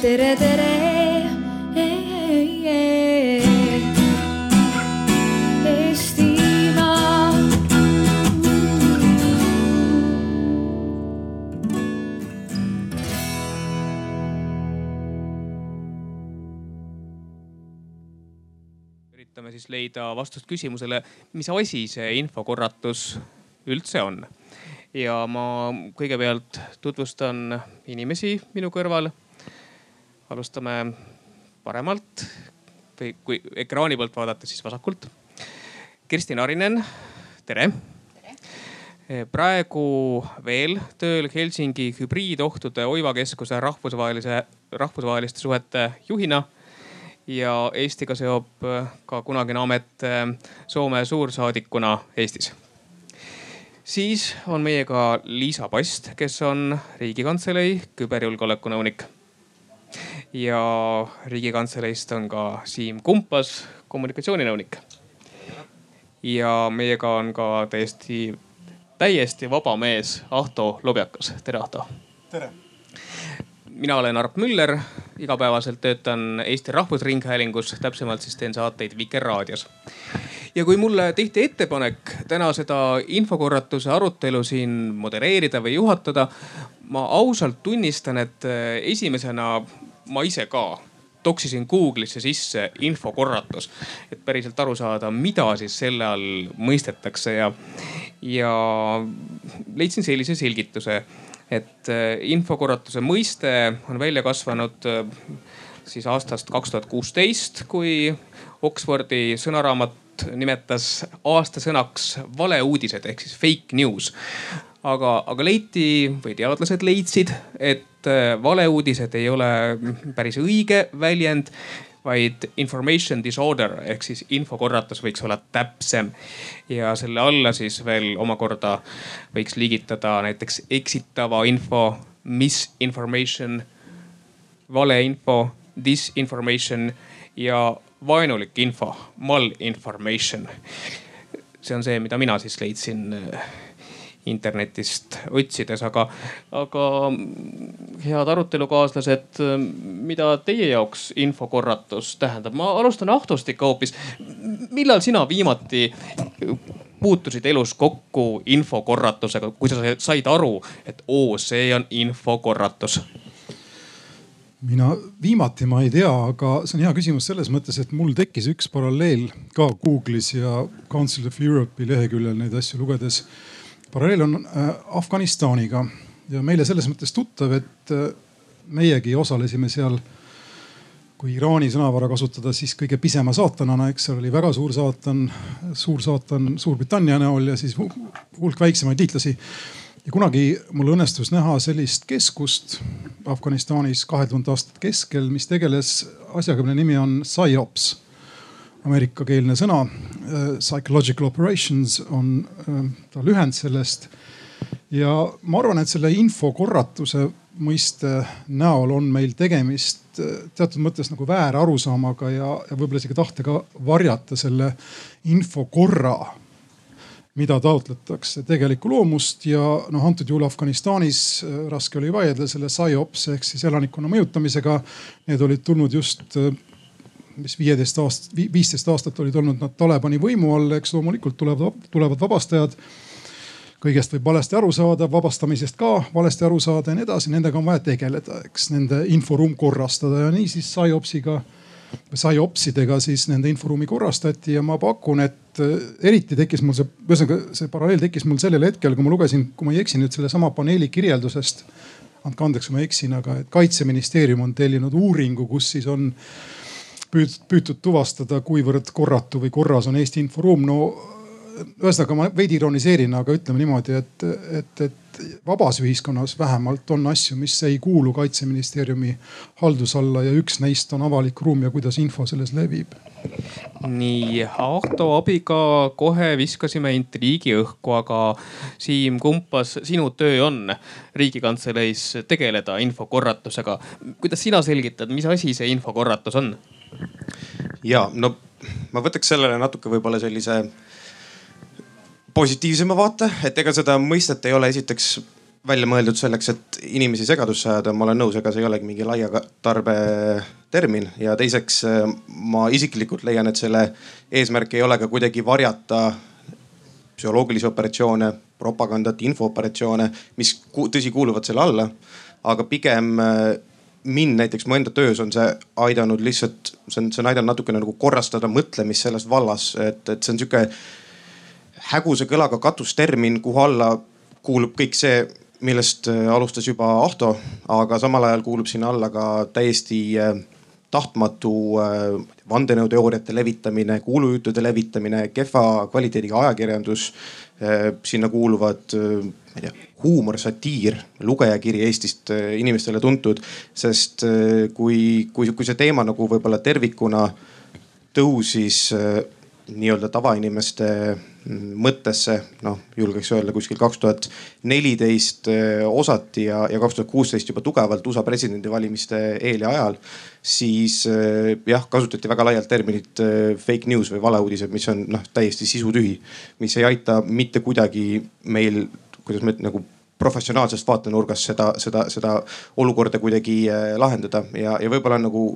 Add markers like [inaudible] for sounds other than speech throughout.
tere, tere. Üritame siis leida vastust küsimusele, mis asi see infokorratus üldse on. ja ma kõigepealt tutvustan inimesi minu kõrval. Alustame paremalt või kui ekraani poolt vaadata, siis vasakult. Kersti Narinen, tere praegu veel tööl Helsingi hübriidohtude Oiva keskuse rahvusvahelise, rahvusvaheliste suhete juhina. ja Eestiga seob ka kunagine amet Soome suursaadikuna Eestis. siis on meiega Liisa Past, kes on riigikantselei küberjulgeoleku nõunik. Ja riigikantseleist on ka Siim Kumpas, kommunikatsiooninõunik. ja meiega on ka täiesti täiesti vaba mees Ahto Lobjakas, tere Ahto. tere. mina olen Arp Müller, igapäevaselt töötan Eesti Rahvusringhäälingus, täpsemalt siis teen saateid Vikerraadios. ja kui mulle tehti ettepanek täna seda infokorratuse arutelu siin modereerida või juhatada, ma ausalt tunnistan, et esimesena ma ise ka toksisin Google'isse sisse infokorratus, et päriselt aru saada, mida siis selle all mõistetakse ja, ja leidsin sellise selgituse, et infokorratuse mõiste on välja kasvanud siis aastast kaks tuhat kuusteist, kui Oxfordi sõnaraamat nimetas aastasõnaks valeuudised ehk siis fake news aga, aga leiti või teadlased leidsid, et valeuudised ei ole päris õige väljend, vaid information disorder ehk siis infokorratus võiks olla täpsem. ja selle alla siis veel omakorda võiks liigitada näiteks eksitava info, misinformation, valeinfo, disinformation ja vaenulik info, malinformation. see on see, mida mina siis leidsin internetist otsides, aga, aga head arutelukaaslased, mida teie jaoks infokorratus tähendab? ma alustan Ahtost ikka hoopis. millal sina viimati puutusid elus kokku infokorratusega, kui sa said aru, et oo, see on infokorratus? mina viimati ma ei tea, aga see on hea küsimus selles mõttes, et mul tekkis üks paralleel ka Google'is ja Council of Europe'i leheküljel neid asju lugedes paralleel on Afganistaniga ja meile selles mõttes tuttav, et meiegi osalesime seal, kui Iraani sõnavara kasutada, siis kõige pisema saatanana, eks seal oli väga suur saatan, suur saatan Suurbritannia näol ja siis hulk väiksemaid liitlasi. ja kunagi mul õnnestus näha sellist keskust Afganistanis kahe tuhande aastate keskel, mis tegeles asjaga, mille nimi on PSYOPS ameerikakeelne sõna. Psychological operations on ta lühend sellest. ja ma arvan, et selle infokorratuse mõiste näol on meil tegemist teatud mõttes nagu väärarusaamaga ja, ja võib-olla isegi tahtega varjata selle infokorra mida taotletakse tegelikku loomust ja noh, antud juhul Afganistanis raske oli vaielda selle PSYOPS ehk siis elanikkonna mõjutamisega. Need olid tulnud just mis viieteist aastat, viisteist aastat olid olnud nad Talibani võimu all, eks loomulikult tulevad, tulevad vabastajad. kõigest võib valesti aru saada, vabastamisest ka valesti aru saada ja nii edasi, nendega on vaja tegeleda, eks nende inforuum korrastada ja niisiis PSYOPSiga, PSYOPSidega siis nende inforuumi korrastati ja ma pakun, et eriti tekkis mul see, ühesõnaga see paralleel tekkis mul sellel hetkel, kui ma lugesin, kui ma ei eksi nüüd sellesama paneeli kirjeldusest andke andeks, kui ma eksin, aga et kaitseministeerium on tellinud uuringu, kus siis on püütud, tuvastada, kuivõrd korratu või korras on Eesti inforuum. no ühesõnaga ma veidi ironiseerin, aga ütleme niimoodi, et, et, et vabas ühiskonnas vähemalt on asju, mis ei kuulu kaitseministeeriumi halduse alla ja üks neist on avalik ruum ja kuidas info selles levib nii, Ahto abiga kohe viskasime intriigi õhku, aga Siim Kumpas, sinu töö on riigikantseleis tegeleda infokorratusega. kuidas sina selgitad, mis asi see infokorratus on? Ja no ma võtaks sellele natuke võib-olla sellise positiivsema vaate, et ega seda mõistet ei ole esiteks välja mõeldud selleks, et inimesi segadusse ajada, ma olen nõus, ega see ei olegi mingi laia tarbe termin ja teiseks ma isiklikult leian, et selle eesmärk ei ole ka kuidagi varjata psühholoogilisi operatsioone, propagandat, infooperatsioone, mis tõsi kuuluvad selle alla. aga pigem mind näiteks mu enda töös on see aidanud lihtsalt, see on, see on aidanud natukene nagu korrastada mõtlemist selles vallas, et, et see on sihuke häguse kõlaga katustermin, kuhu alla kuulub kõik see, millest äh, alustas juba Ahto, aga samal ajal kuulub sinna alla ka täiesti äh, tahtmatu äh, vandenõuteooriate levitamine, kuulujuttude levitamine, kehva kvaliteediga ajakirjandus. sinna kuuluvad, ma ei tea, huumor, satiir, lugejakiri Eestist inimestele tuntud, sest kui, kui, kui see teema nagu võib-olla tervikuna tõusis nii-öelda tavainimeste mõttesse, noh julgeks öelda kuskil kaks tuhat neliteist eh, osati ja, ja kaks tuhat kuusteist juba tugevalt USA presidendivalimiste eel ja ajal. siis eh, jah, kasutati väga laialt terminit eh, fake news või valeuudised, mis on noh täiesti sisutühi, mis ei aita mitte kuidagi meil, kuidas ma ütlen nagu professionaalsest vaatenurgast seda, seda, seda olukorda kuidagi lahendada ja, ja võib-olla nagu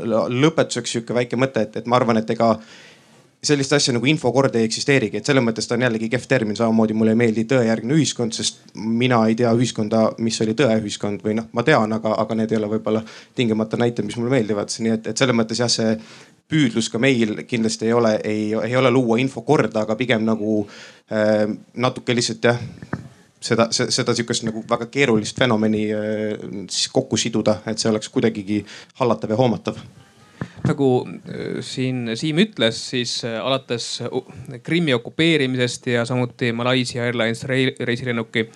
lõpetuseks sihuke väike mõte, et, et ma arvan, et ega sellist asja nagu infokord ei eksisteerigi, et selles mõttes ta on jällegi kehv termin, samamoodi mulle ei meeldi tõejärgne ühiskond, sest mina ei tea ühiskonda, mis oli tõeühiskond või noh, ma tean, aga, aga need ei ole võib-olla tingimata näited, mis mulle meeldivad, nii et, et selles mõttes jah, see püüdlus ka meil kindlasti ei ole, ei, ei ole luua infokorda, aga pigem nagu äh, natuke lihtsalt jah seda, seda sihukest nagu väga keerulist fenomeni äh, siis kokku siduda, et see oleks kuidagigi hallatav ja hoomatav nagu äh, siin Siim ütles, siis äh, alates Krimmi okupeerimisest ja samuti Malaisia Airlines reisilennuki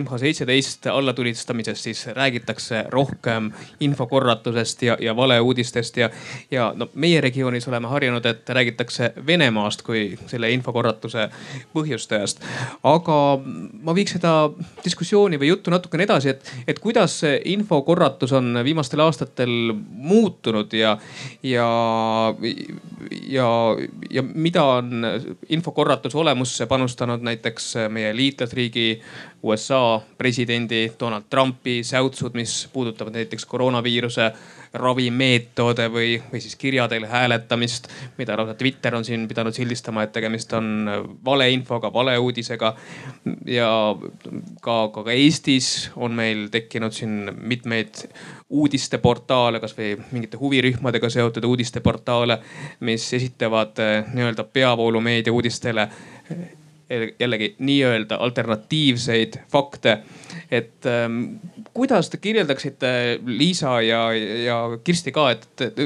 MH17 allatulistamisest, siis räägitakse rohkem infokorratusest ja, ja valeuudistest ja, ja no meie regioonis oleme harjunud, et räägitakse Venemaast kui selle infokorratuse põhjustajast. aga ma viiks seda diskussiooni või juttu natukene edasi, et, et kuidas see infokorratus on viimastel aastatel muutunud ja, ja, ja, ja mida on infokorratuse olemusse panustanud näiteks meie liitlasriigi USA presidendi Donald Trumpi säutsud, mis puudutavad näiteks koroonaviiruse ravimeetode või, või siis kirja teel hääletamist, mida lausa Twitter on siin pidanud sildistama, et tegemist on valeinfoga, valeuudisega. ja ka, ka, ka Eestis on meil tekkinud siin mitmeid uudisteportaale, kasvõi mingite huvirühmadega seotud uudisteportaale, mis esitavad eh, nii-öelda peavoolumeedia uudistele jällegi nii-öelda alternatiivseid fakte. et ähm, kuidas te kirjeldaksite, Liisa ja, ja Kirsti ka, et, et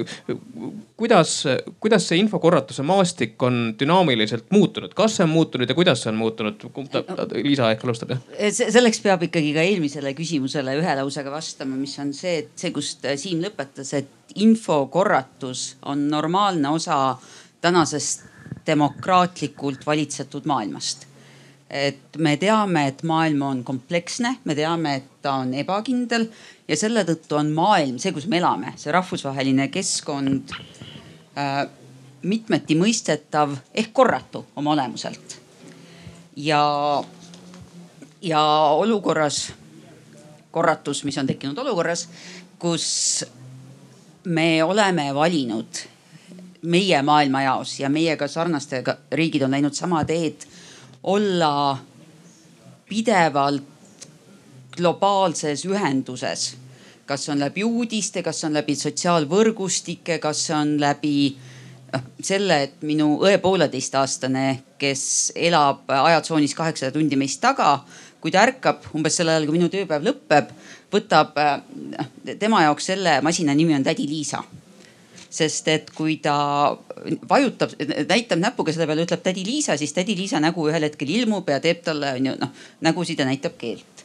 kuidas, kuidas see infokorratuse maastik on dünaamiliselt muutunud, kas see on muutunud ja kuidas see on muutunud? Liisa ehk alustab jah? selleks peab ikkagi ka eelmisele küsimusele ühe lausega vastama, mis on see, et see, kust Siim lõpetas, et infokorratus on normaalne osa tänasest demokraatlikult valitsetud maailmast. et me teame, et maailm on kompleksne, me teame, et ta on ebakindel ja selle tõttu on maailm, see, kus me elame, see rahvusvaheline keskkond äh, mitmeti mõistetav ehk korratu oma olemuselt. ja, ja olukorras, korratus, mis on tekkinud olukorras, kus me oleme valinud meie maailmajaos ja meiega sarnastega riigid on läinud sama teed, olla pidevalt globaalses ühenduses. kas on läbi uudiste, kas on läbi sotsiaalvõrgustike, kas on läbi noh selle, et minu õe pooleteistaastane, kes elab ajatsoonis kaheksasada tundi meist taga, kui ta ärkab umbes sel ajal, kui minu tööpäev lõpeb, võtab noh tema jaoks selle masina nimi on tädi Liisa sest et kui ta vajutab, näitab näpuga selle peale, ütleb tädi Liisa, siis tädi Liisa nägu ühel hetkel ilmub ja teeb talle onju noh nägusid ja näitab keelt.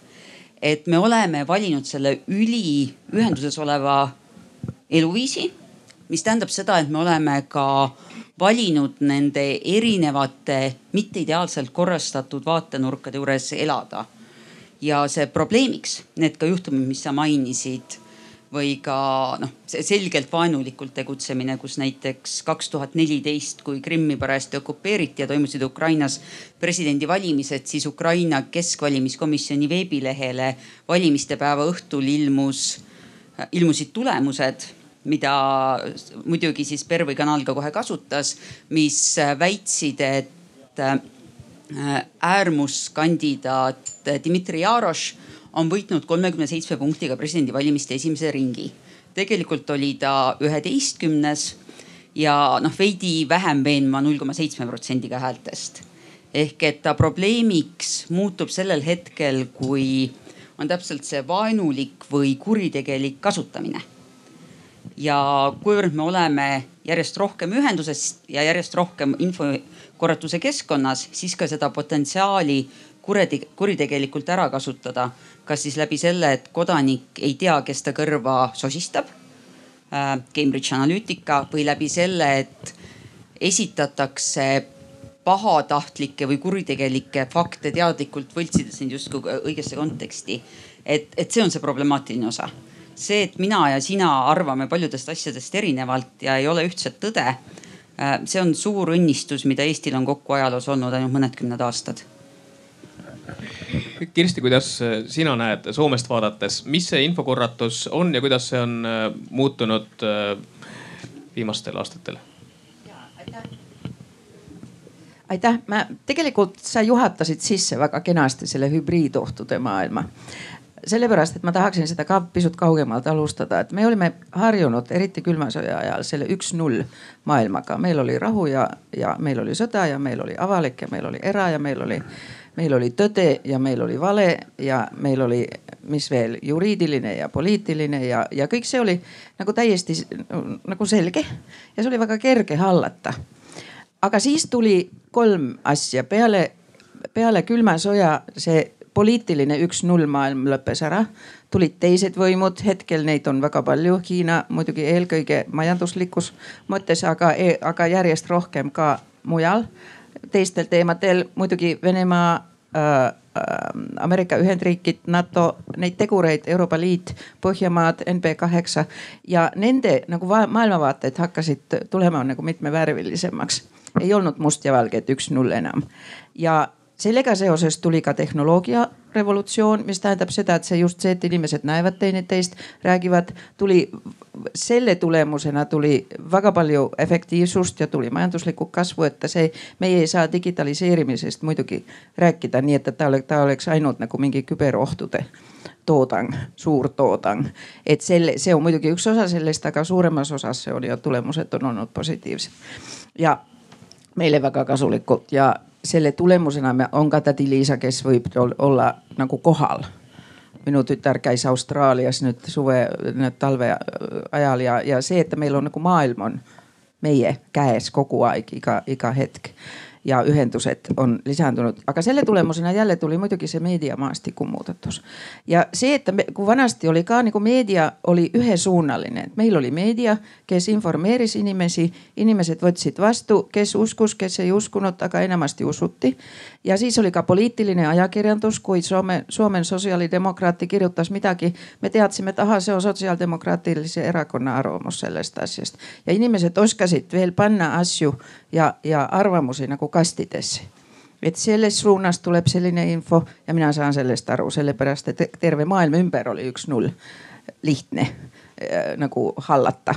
et me oleme valinud selle üliühenduses oleva eluviisi, mis tähendab seda, et me oleme ka valinud nende erinevate mitte ideaalselt korrastatud vaatenurkade juures elada. ja see probleemiks, need ka juhtumid, mis sa mainisid või ka noh, selgelt vaenulikult tegutsemine, kus näiteks kaks tuhat neliteist, kui Krimmi parajasti okupeeriti ja toimusid Ukrainas presidendivalimised, siis Ukraina keskvalimiskomisjoni veebilehele valimiste päeva õhtul ilmus, ilmusid tulemused mida muidugi siis Pervõi kanal ka kohe kasutas, mis väitsid, et äh, äärmuskandidaat Dmitri Jaroš on võitnud kolmekümne seitsme punktiga presidendivalimiste esimese ringi. tegelikult oli ta üheteistkümnes ja noh, veidi vähem veenva null koma seitsme protsendiga häältest. ehk et ta probleemiks muutub sellel hetkel, kui on täpselt see vaenulik või kuritegelik kasutamine. ja kuivõrd me oleme järjest rohkem ühenduses ja järjest rohkem infokorratuse keskkonnas, siis ka seda potentsiaali kuritegelikult ära kasutada kas siis läbi selle, et kodanik ei tea, kes ta kõrva sosistab. Äh, Cambridge Analytica või läbi selle, et esitatakse pahatahtlikke või kuritegelikke fakte teadlikult võltsides neid justkui õigesse konteksti. et, et see on see problemaatiline osa. see, et mina ja sina arvame paljudest asjadest erinevalt ja ei ole ühtset tõde. Äh, see on suur õnnistus, mida Eestil on kokku ajaloos olnud ainult mõned kümned aastad Kirsti, kuidas äh, sina näed Soomest vaadates, mis see infokorratus on ja kuidas see on äh, muutunud äh, viimastel aastatel? aitäh, ma tegelikult sa juhatasid sisse väga kenasti selle hübriidohtude maailma sellepärast, et ma tahaksin seda ka pisut kaugemalt alustada, et me olime harjunud, eriti külma sõja ajal, selle üks-null maailmaga. meil oli rahu ja, ja meil oli sõda ja meil oli avalik ja meil oli era ja meil oli meil oli tõde ja meil oli vale ja meil oli, mis veel, juriidiline ja poliitiline ja, ja kõik see oli nagu täiesti nagu selge ja see oli väga kerge hallata. aga siis tuli kolm asja. Peale, peale külma sõja see poliitiline üks-null maailm lõppes ära, tulid teised võimud, hetkel neid on väga palju, Hiina muidugi eelkõige majanduslikus mõttes, aga, e-, aga järjest rohkem ka mujal teistel teemadel muidugi Venemaa äh, äh,, Ameerika Ühendriigid, NATO, neid tegureid, Euroopa Liit, Põhjamaad, NB kaheksa ja nende nagu maailmavaated hakkasid tulema nagu mitmevärvilisemaks. ei olnud must ja valge, et üks-null enam ja sellega seoses tuli ka tehnoloogia revolutsioon, mis tähendab seda, et see just see, et inimesed näevad teineteist, räägivad, tuli selle tulemusena tuli väga palju efektiivsust ja tuli majanduslikku kasvu, et see, meie ei saa digitaliseerimisest muidugi rääkida nii, et ta oleks, ta oleks ainult nagu mingi küberohtude toodang, suurtoodang. et selle, see on muidugi üks osa sellest, aga suuremas osas see oli ja tulemused on olnud positiivsed. ja meile väga kasulikud ja selle tulemusena on ka tädi Liisa, kes võib olla nagu kohal. Minu tütar käis Austraalias nüüd suve, nüüd talve ajal ja, ja see, et meil on nagu maailm on meie käes kogu aeg, iga, iga hetk ja ühendused on lisandunud, aga selle tulemusena jälle tuli muidugi see meediamaastiku muudatus. ja see, et me, kui vanasti oli ka nagu meedia oli ühesuunaline, et meil oli meedia, kes informeeris inimesi, inimesed võtsid vastu, kes uskus, kes ei uskunud, aga enamasti usuti. Ja siis oli ka poliitiline ajakirjandus, kui Soome, Soomen sotsiaalidemokraati kirjutas midagi, me teadsime, et ahah, see on sotsiaaldemokraatilise erakonna arvamus sellest asjast ja inimesed oskasid veel panna asju ja, ja arvamusi nagu kastidesse et selles suunas tuleb selline info ja mina saan sellest aru, sellepärast et terve maailma ümber oli üks-null lihtne äh, nagu hallata.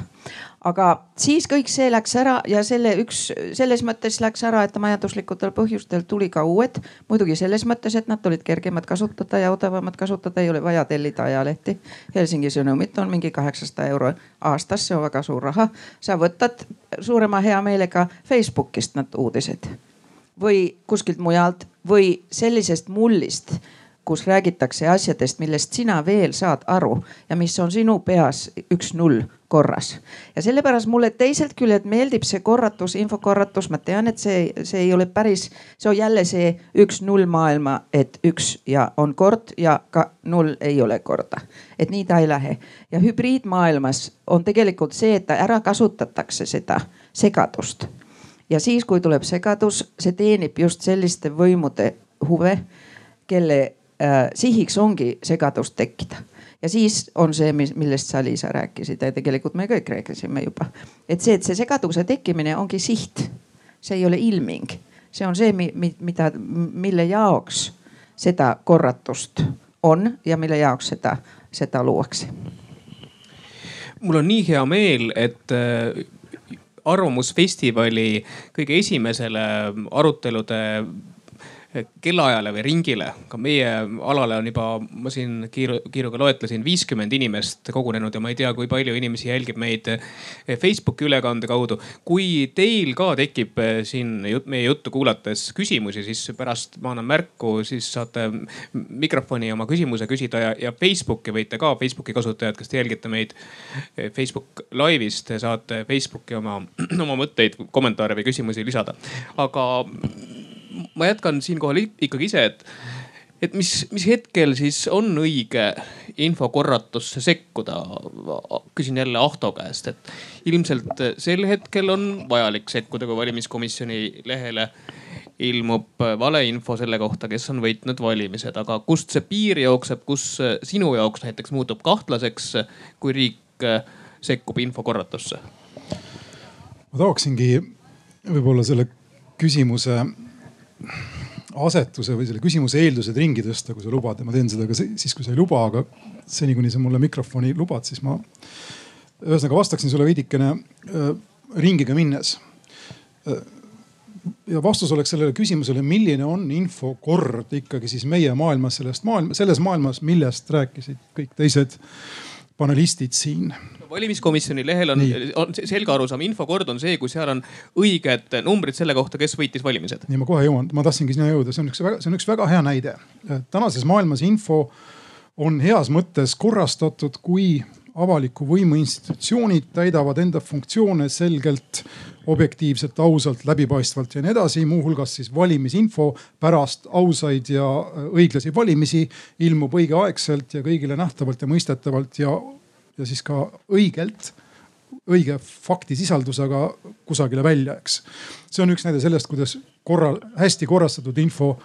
Aga siis kõik see läks ära ja selle üks, selles mõttes läks ära, et majanduslikutel põhjustel tuli ka uued. muidugi selles mõttes, et nad olid kergemad kasutada ja odavamad kasutada, ei ole vaja tellida ajalehti. Helsingi sõnumit on mingi kaheksasada euro aastas, see on väga suur raha. sa võtad suurema heameelega Facebookist need uudised või kuskilt mujalt või sellisest mullist, kus räägitakse asjadest, millest sina veel saad aru ja mis on sinu peas üks-null korras. ja sellepärast mulle teiselt küljelt meeldib see korratus, infokorratus, ma tean, et see, see ei ole päris, see on jälle see üks-null maailma, et üks ja on kord ja ka null ei ole korda. et nii ta ei lähe ja hübriidmaailmas on tegelikult see, et ära kasutatakse seda segadust ja siis, kui tuleb segadus, see teenib just selliste võimude huve, kelle sihiks ongi segadust tekkida ja siis on see, millest sa, Liisa, rääkisid ja tegelikult me kõik rääkisime juba. et see, et see segaduse tekkimine ongi siht, see ei ole ilming, see on see, mida, mille jaoks seda korratust on ja mille jaoks seda, seda luuakse. mul on nii hea meel, et äh, Arvamusfestivali kõige esimesele arutelude kellaajale või ringile. ka meie alale on juba, ma siin kiiru, kiiruga loetlesin, viiskümmend inimest kogunenud ja ma ei tea, kui palju inimesi jälgib meid eh, Facebooki ülekande kaudu. kui teil ka tekib eh, siin jut, meie juttu kuulates küsimusi, siis pärast ma annan märku, siis saate mikrofoni oma küsimuse küsida ja, ja Facebooki võite ka, Facebooki kasutajad, kes te jälgite meid eh, Facebook Live'ist, saate Facebooki oma, [clears throat] oma mõtteid, kommentaare või küsimusi lisada. aga ma jätkan siinkohal ikkagi ise, et, et mis, mis hetkel siis on õige infokorratusse sekkuda? küsin jälle Ahto käest, et ilmselt sel hetkel on vajalik sekkuda, kui valimiskomisjoni lehele ilmub valeinfo selle kohta, kes on võitnud valimised, aga kust see piir jookseb, kus sinu jaoks näiteks muutub kahtlaseks, kui riik sekkub infokorratusse? ma tahaksingi võib-olla selle küsimuse asetuse või selle küsimuse eeldused ringi tõsta, kui sa lubad ja ma teen seda ka siis, kui sa ei luba, aga seni, kuni sa mulle mikrofoni lubad, siis ma ühesõnaga vastaksin sulle veidikene äh, ringiga minnes äh,. ja vastus oleks sellele küsimusele, milline on infokord ikkagi siis meie maailmas, sellest maailma, selles maailmas, millest rääkisid kõik teised panelistid siin valimiskomisjoni lehel on, on selge arusaam, infokord on see, kui seal on õiged numbrid selle kohta, kes võitis valimised. nii ma kohe jõuan, ma tahtsingi sinna jõuda, see on üks väga, see on üks väga hea näide. tänases maailmas info on heas mõttes korrastatud, kui avaliku võimu institutsioonid täidavad enda funktsioone selgelt, objektiivselt, ausalt, läbipaistvalt ja nii edasi. muuhulgas siis valimisinfo pärast ausaid ja õiglasi valimisi ilmub õigeaegselt ja kõigile nähtavalt ja mõistetavalt ja ja siis ka õigelt, õige faktisisaldusega kusagile välja, eks. see on üks näide sellest, kuidas korra, hästi korrastatud info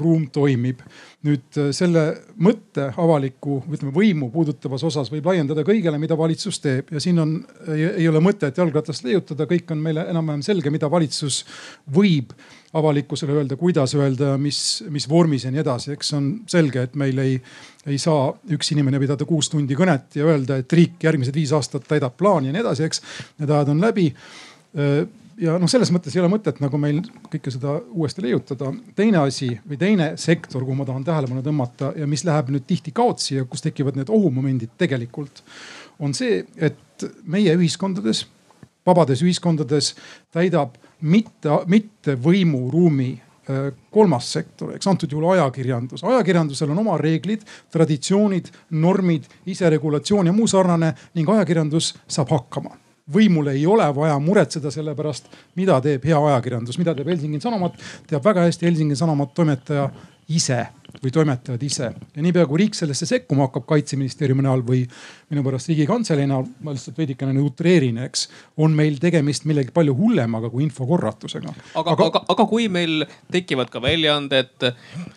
ruum toimib. nüüd äh, selle mõtte avaliku, ütleme võimu puudutavas osas võib laiendada kõigele, mida valitsus teeb ja siin on, ei ole mõtet jalgratast leiutada, kõik on meile enam-vähem selge, mida valitsus võib avalikkusele öelda, kuidas öelda, mis, mis vormis ja nii edasi. eks on selge, et meil ei, ei saa üks inimene pidada kuus tundi kõnet ja öelda, et riik järgmised viis aastat täidab plaani ja nii edasi, eks. Need ajad on läbi äh, ja noh, selles mõttes ei ole mõtet nagu meil kõike seda uuesti leiutada. teine asi või teine sektor, kuhu ma tahan tähelepanu tõmmata ja mis läheb nüüd tihti kaotsi ja kus tekivad need ohumomendid tegelikult, on see, et meie ühiskondades, vabades ühiskondades täidab mitte, mitte võimuruumi äh, kolmas sektor, eks antud juhul ajakirjandus. ajakirjandusel on oma reeglid, traditsioonid, normid, iseregulatsioon ja muu sarnane ning ajakirjandus saab hakkama võimul ei ole vaja muretseda selle pärast, mida teeb hea ajakirjandus, mida teeb Helsingin Sanomat, teab väga hästi Helsingin Sanomat toimetaja ise või toimetajad ise. ja niipea kui riik sellesse sekkuma hakkab kaitseministeeriumi näol või minu pärast riigikantselei näol, ma lihtsalt veidikene nüüd utreerin, eks, on meil tegemist millegi palju hullemaga kui infokorratusega. aga, aga, aga, aga kui meil tekivad ka väljaanded,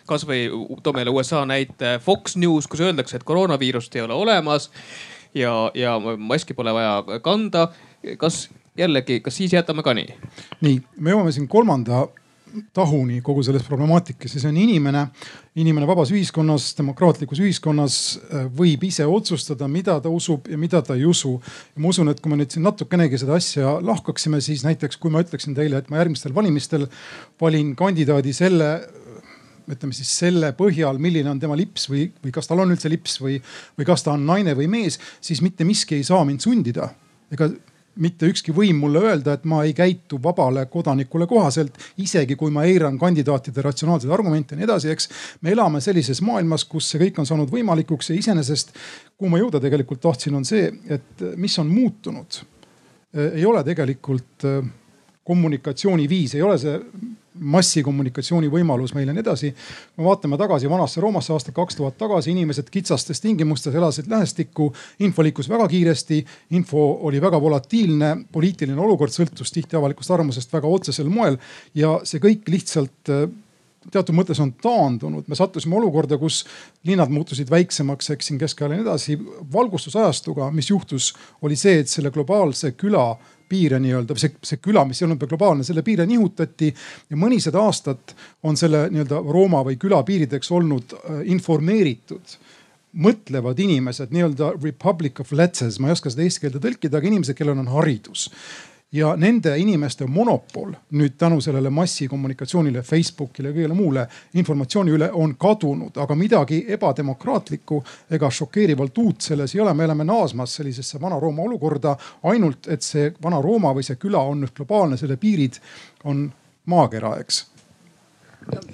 kasvõi toome jälle USA näite Fox News, kus öeldakse, et koroonaviirust ei ole olemas ja, ja maski pole vaja kanda. kas jällegi, kas siis jätame ka nii? nii, me jõuame siin kolmanda tahuni kogu selles problemaatikas ja see on inimene. inimene vabas ühiskonnas, demokraatlikus ühiskonnas äh, võib ise otsustada, mida ta usub ja mida ta ei usu. ja ma usun, et kui me nüüd siin natukenegi seda asja lahkaksime, siis näiteks kui ma ütleksin teile, et ma järgmistel valimistel valin kandidaadi selle ütleme siis selle põhjal, milline on tema lips või, või kas tal on üldse lips või, või kas ta on naine või mees, siis mitte miski ei saa mind sundida. ega mitte ükski võim mulle öelda, et ma ei käitu vabale kodanikule kohaselt, isegi kui ma eiran kandidaatide ratsionaalseid argumente ja nii edasi, eks. me elame sellises maailmas, kus see kõik on saanud võimalikuks ja iseenesest, kuhu ma jõuda tegelikult tahtsin, on see, et mis on muutunud. ei ole tegelikult äh, kommunikatsiooniviis, ei ole see massikommunikatsiooni võimalus meil ja nii edasi. kui me vaatame tagasi vanasse Roomasse aastat kaks tuhat tagasi, inimesed kitsastes tingimustes elasid lähestikku, info liikus väga kiiresti, info oli väga volatiilne, poliitiline olukord sõltus tihti avalikust arvamusest väga otsesel moel ja see kõik lihtsalt äh, teatud mõttes on taandunud, me sattusime olukorda, kus linnad muutusid väiksemaks, eks siin keskajal ja nii edasi. valgustusajastuga, mis juhtus, oli see, et selle globaalse küla piire nii-öelda, see, see küla, mis ei olnud veel globaalne, selle piire nihutati ja mõnisada aastat on selle nii-öelda Rooma või küla piirideks olnud äh, informeeritud mõtlevad inimesed, nii-öelda republic of letses, ma ei oska seda eesti keelde tõlkida, aga inimesed, kellel on haridus ja nende inimeste monopol nüüd tänu sellele massikommunikatsioonile, Facebookile ja kõigele muule informatsiooni üle on kadunud, aga midagi ebademokraatlikku ega šokeerivalt uut selles ei ole. me oleme naasmas sellisesse Vana-Rooma olukorda, ainult et see Vana-Rooma või see küla on nüüd globaalne, selle piirid on maakera, eks.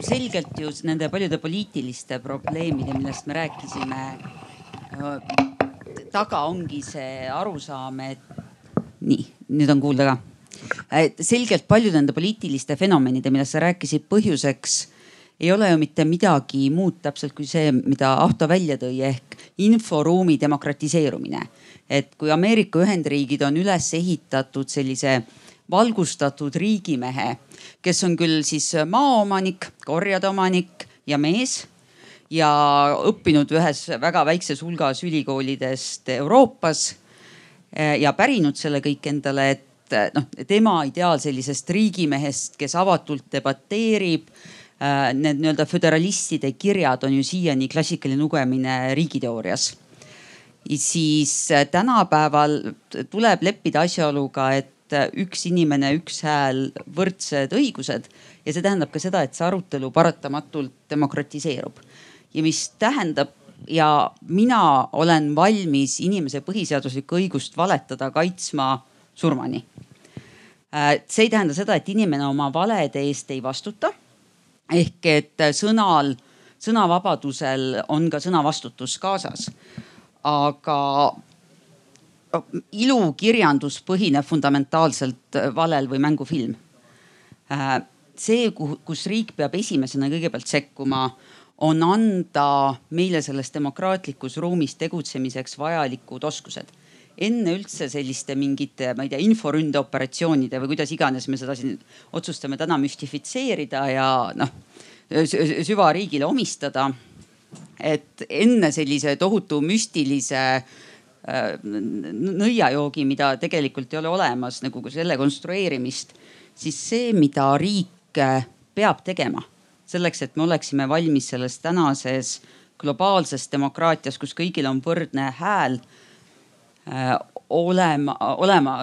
Selgelt ju nende paljude poliitiliste probleemide, millest me rääkisime, taga ongi see arusaam, et nii, nüüd on kuulda ka. selgelt paljude nende poliitiliste fenomenide, millest sa rääkisid, põhjuseks ei ole ju mitte midagi muud täpselt kui see, mida Ahto välja tõi ehk inforuumi demokratiseerumine. et kui Ameerika Ühendriigid on üles ehitatud sellise valgustatud riigimehe, kes on küll siis maaomanik, korjade omanik ja mees ja õppinud ühes väga väikses hulgas ülikoolidest Euroopas ja pärinud selle kõik endale, et eh, noh, tema ideaal sellisest riigimehest, kes avatult debateerib. Eh, need nii-öelda föderalistide kirjad on ju siiani klassikaline lugemine riigiteoorias. siis tänapäeval tuleb leppida asjaoluga, et üks inimene, üks hääl, võrdsed õigused ja see tähendab ka seda, et see arutelu paratamatult demokratiseerub ja mis tähendab ja mina olen valmis inimese põhiseaduslikku õigust valetada kaitsma surmani. Äh, see ei tähenda seda, et inimene oma valede eest ei vastuta. ehk et sõnal, sõnavabadusel on ka sõnavastutus kaasas. aga ilukirjandus põhineb fundamentaalselt valel või mängufilm. Äh, see, kus riik peab esimesena kõigepealt sekkuma on anda meile selles demokraatlikus ruumis tegutsemiseks vajalikud oskused. enne üldse selliste mingite, ma ei tea, inforündeoperatsioonide või kuidas iganes me seda siin otsustame täna müstifitseerida ja noh süvariigile omistada. et enne sellise tohutu müstilise äh, nõiajoogi, mida tegelikult ei ole olemas, nagu selle konstrueerimist, siis see, mida riik peab tegema selleks, et me oleksime valmis selles tänases globaalses demokraatias, kus kõigil on võrdne hääl, äh, olema, olema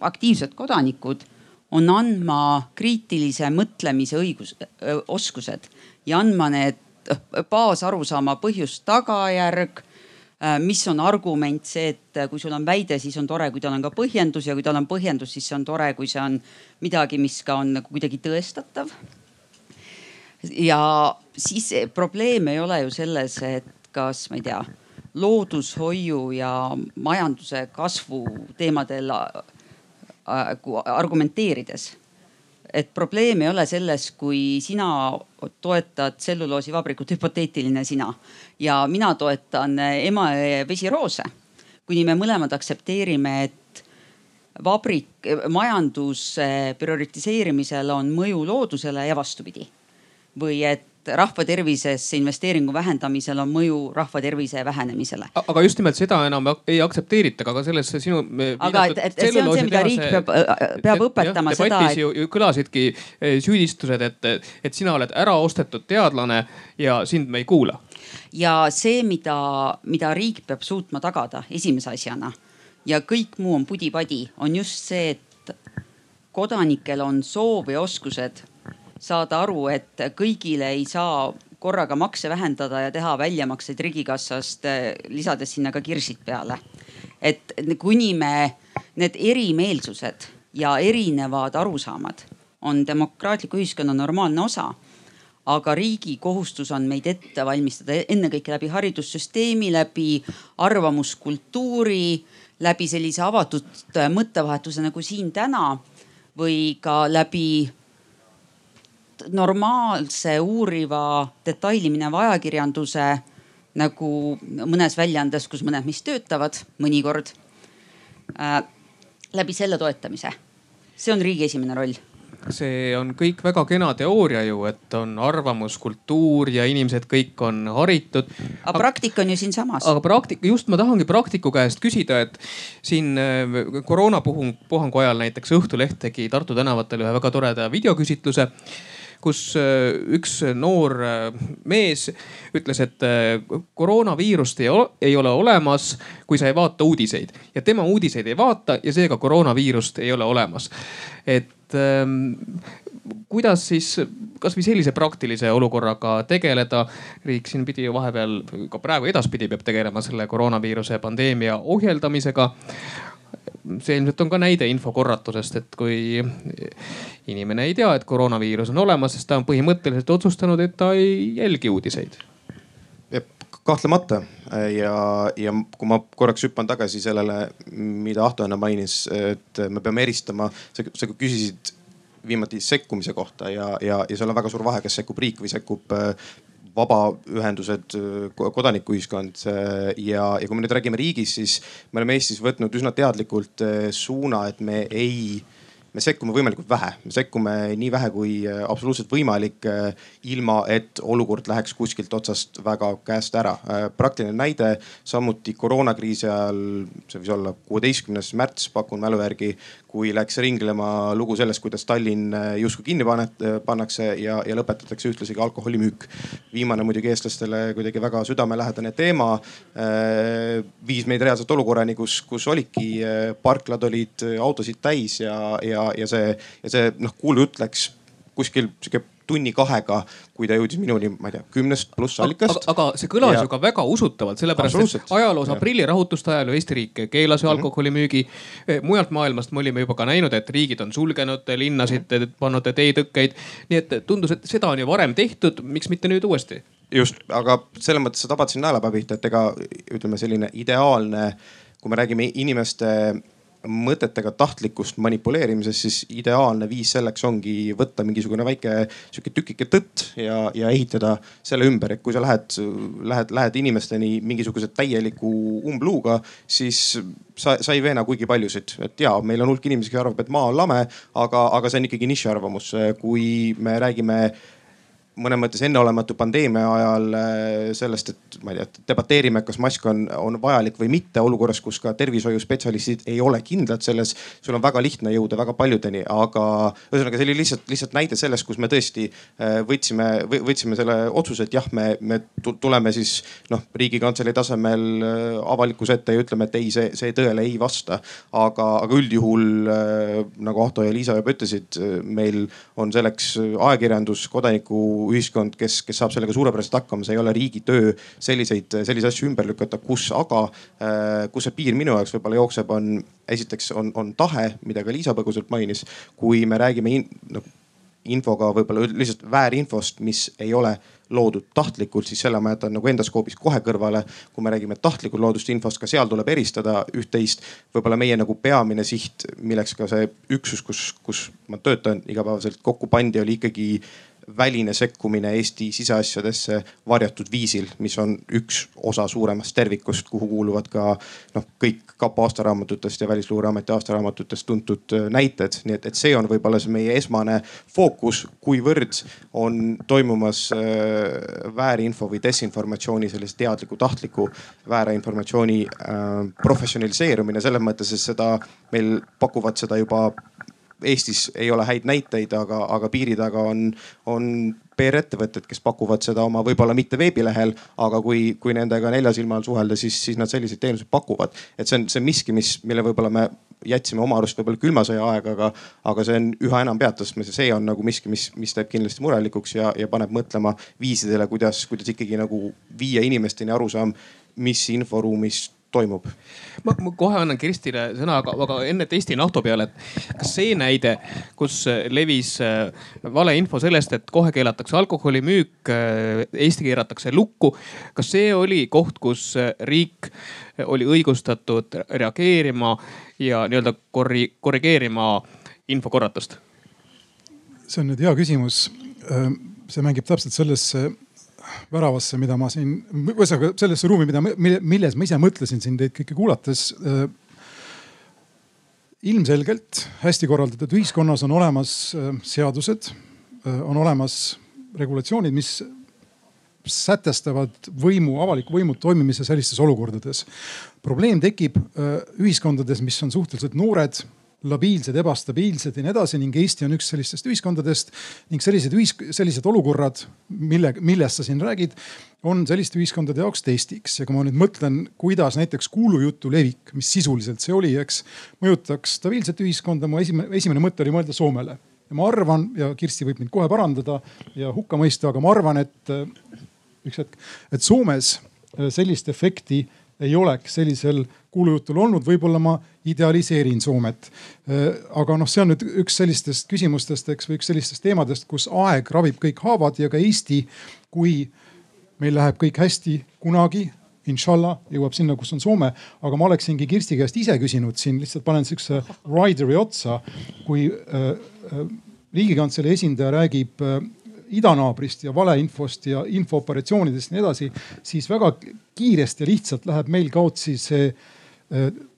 aktiivsed kodanikud, on andma kriitilise mõtlemise õigus, oskused ja andma need baasarusaama põhjus-tagajärg äh, mis on argument, see, et kui sul on väide, siis on tore, kui tal on ka põhjendus ja kui tal on põhjendus, siis see on tore, kui see on midagi, mis ka on nagu kuidagi tõestatav ja siis probleem ei ole ju selles, et kas ma ei tea, loodushoiu ja majanduse kasvu teemadel äh, argumenteerides. et probleem ei ole selles, kui sina toetad tselluloosivabrikut, hüpoteetiline sina ja mina toetan Emajõe vesiroose. kuni me mõlemad aktsepteerime, et vabrik, majanduse prioritiseerimisel on mõju loodusele ja vastupidi või et rahva tervisesse investeeringu vähendamisel on mõju rahva tervise vähenemisele. aga just nimelt seda enam ei aktsepteerita, aga ka selles sinu. aga et, et, et see on see, mida riik peab, peab õpetama jah, seda. debatis et... ju, ju kõlasidki eh, süüdistused, et, et sina oled ära ostetud teadlane ja sind me ei kuula. ja see, mida, mida riik peab suutma tagada esimese asjana ja kõik muu on pudi-padi, on just see, et kodanikel on soov ja oskused saada aru, et kõigile ei saa korraga makse vähendada ja teha väljamakseid riigikassast, lisades sinna ka kirsid peale. et kuni me need erimeelsused ja erinevad arusaamad on demokraatliku ühiskonna normaalne osa aga riigi kohustus on meid ette valmistada ennekõike läbi haridussüsteemi, läbi arvamuskultuuri, läbi sellise avatud mõttevahetuse nagu siin täna või ka läbi normaalse uuriva detaili mineva ajakirjanduse nagu mõnes väljaandes, kus mõned meist töötavad mõnikord äh,. läbi selle toetamise, see on riigi esimene roll see on kõik väga kena teooria ju, et on arvamuskultuur ja inimesed kõik on haritud. aga praktika on ju siinsamas. aga praktika, just ma tahangi praktiku käest küsida, et siin äh, koroonapuhang, puhangu ajal näiteks Õhtuleht tegi Tartu tänavatel ühe väga toreda videoküsitluse kus äh, üks noor äh, mees ütles, et äh, koroonaviirust ei ole, ei ole olemas, kui sa ei vaata uudiseid ja tema uudiseid ei vaata ja seega koroonaviirust ei ole olemas. et ähm, kuidas siis kasvõi sellise praktilise olukorraga tegeleda. riik siin pidi ju vahepeal, ka praegu edaspidi peab tegelema selle koroonaviiruse pandeemia ohjeldamisega see ilmselt on ka näide infokorratusest, et kui inimene ei tea, et koroonaviirus on olemas, siis ta on põhimõtteliselt otsustanud, et ta ei jälgi uudiseid. Kahtlemata. Ja, ja kui ma korraks hüppan tagasi sellele, mida Ahto enne mainis, et me peame eristama, sa, küsisid viimati sekkumise kohta ja, ja, ja seal on väga suur vahe, kas sekkub riik või sekkub vabaühendused, kodanikuühiskond ja, ja kui me nüüd räägime riigist, siis me oleme Eestis võtnud üsna teadlikult eh, suuna, et me ei me sekkume võimalikult vähe, me sekkume nii vähe kui äh, absoluutselt võimalik, äh, ilma et olukord läheks kuskilt otsast väga käest ära. Äh, praktiline näide samuti koroonakriisi ajal, see võis olla kuueteistkümnes märts, pakun mälu järgi, kui läks ringlema lugu sellest, kuidas Tallinn justkui kinni panet, pannakse ja, ja lõpetatakse ühtlasi ka alkoholimüük. viimane muidugi eestlastele kuidagi väga südamelähedane teema. viis meid reaalselt olukorrani, kus, kus olidki parklad olid autosid täis ja, ja ja see, ja see noh, kuulujutt läks kuskil sihuke tunni-kahega, kui ta jõudis minuni, ma ei tea, kümnest pluss allikast. aga see kõlas ja... ju ka väga usutavalt, sellepärast et ajaloos aprillirahutuste ajal ju Eesti riik keelas ju mhm. alkoholimüügi mm. -hmm. mujalt maailmast me olime juba ka näinud, et riigid on sulgenud linnasid mm, -hmm. pannud teetõkkeid. nii et tundus, et seda on ju varem tehtud, miks mitte nüüd uuesti? just, aga selles mõttes sa tabad siin naelapea pihta, et ega ütleme, selline ideaalne, kui me räägime inimeste mõtetega tahtlikust manipuleerimisest, siis ideaalne viis selleks ongi võtta mingisugune väike sihuke tükike tõtt ja, ja ehitada selle ümber, et kui sa lähed, lähed, lähed inimesteni mingisuguse täieliku umbluuga, siis sa, sa ei veena kuigi paljusid. et ja meil on hulk inimesi, kes arvab, et maa on lame, aga, aga see on ikkagi nišiarvamus. kui me räägime mõnes mõttes enneolematu pandeemia ajal äh, sellest, et ma ei tea, debateerime, kas mask on, on vajalik või mitte olukorras, kus ka tervishoiuspetsialistid ei ole kindlad selles. sul on väga lihtne jõuda väga paljudeni, aga ühesõnaga see oli lihtsalt, lihtsalt näide sellest, kus me tõesti äh, võtsime, võtsime selle otsuse, et jah, me, me tuleme siis noh, riigikantselei tasemel äh, avalikkuse ette ja ütleme, et ei, see, see tõele ei vasta. aga, aga üldjuhul nagu Ahto ja Liisa juba ütlesid, meil on selleks ajakirjandus, kodaniku ühiskond, kes, kes saab sellega suurepäraselt hakkama, see ei ole riigi töö selliseid, selliseid asju ümber lükata, kus aga, äh, kus see piir minu jaoks võib-olla jookseb, on esiteks on, on tahe, mida ka Liisa põgusalt mainis. kui me räägime in, no, infoga võib-olla lihtsalt väärinfost, mis ei ole loodud tahtlikult, siis selle ma jätan nagu enda skoobis kohe kõrvale. kui me räägime tahtlikult loodust infost, ka seal tuleb eristada üht-teist. võib-olla meie nagu peamine siht, milleks ka see üksus, kus, kus ma töötan igapäevaselt kokku pandi, oli ikkagi väline sekkumine Eesti siseasjadesse varjatud viisil, mis on üks osa suuremast tervikust, kuhu kuuluvad ka noh, kõik kapo aastaraamatutest ja Välisluureameti aastaraamatutest tuntud äh, näited. nii et, et see on võib-olla see meie esmane fookus, kuivõrd on toimumas äh, väärinfo või desinformatsiooni sellise teadliku, tahtliku väärinformatsiooni äh, professionaliseerumine selles mõttes, et seda meil pakuvad seda juba Eestis ei ole häid näiteid, aga, aga piiri taga on, on PR-ettevõtted, kes pakuvad seda oma võib-olla mitte veebilehel, aga kui, kui nendega nelja silma all suhelda, siis, siis nad selliseid teenuseid pakuvad. et see on, see on miski, mis, mille võib-olla me jätsime oma arust võib-olla külma sõja aega, aga, aga see on üha enam pead tõstmas ja see on nagu miski, mis, mis teeb kindlasti murelikuks ja, ja paneb mõtlema viisidele, kuidas, kuidas ikkagi nagu viia inimesteni arusaam, mis inforuumis toimub. ma, kohe annan Kirstile sõna, aga, aga enne testin Ahto peale, et kas see näide, kus levis äh, valeinfo sellest, et kohe keelatakse alkoholimüük, äh, Eesti keeratakse lukku. kas see oli koht, kus äh, riik oli õigustatud reageerima ja nii-öelda korri-, korrigeerima infokorratust? see on nüüd hea küsimus. see mängib täpselt sellesse väravasse, mida ma siin, ühesõnaga sellesse ruumi, mida, milles ma ise mõtlesin siin teid kõiki kuulates. Äh, ilmselgelt hästi korraldatud ühiskonnas on olemas seadused, on olemas regulatsioonid, mis sätestavad võimu, avaliku võimu toimimise sellistes olukordades. probleem tekib ühiskondades, mis on suhteliselt noored labiilsed, ebastabiilsed ja nii edasi ning Eesti on üks sellistest ühiskondadest ning sellised ühis-, sellised olukorrad, mille, millest sa siin räägid, on selliste ühiskondade jaoks testiks. ja kui ma nüüd mõtlen, kuidas näiteks kuulujutu levik, mis sisuliselt see oli, eks, mõjutaks stabiilset ühiskonda, mu esimene, esimene mõte oli mõelda Soomele. ja ma arvan ja Kirsti võib mind kohe parandada ja hukka mõista, aga ma arvan, et üks hetk, et Soomes sellist efekti ei oleks sellisel kuulujutul olnud, võib-olla ma idealiseerin Soomet. Äh, aga noh, see on nüüd üks sellistest küsimustest, eks, või üks sellistest teemadest, kus aeg ravib kõik haavad ja ka Eesti, kui meil läheb kõik hästi kunagi inshallah jõuab sinna, kus on Soome, aga ma oleksingi Kirsti käest ise küsinud siin, lihtsalt panen sihukese rider'i otsa. kui äh, äh, riigikantselei esindaja räägib äh, idanaabrist ja valeinfost ja infooperatsioonidest ja nii edasi, siis väga kiiresti ja lihtsalt läheb meil kaotsi see äh,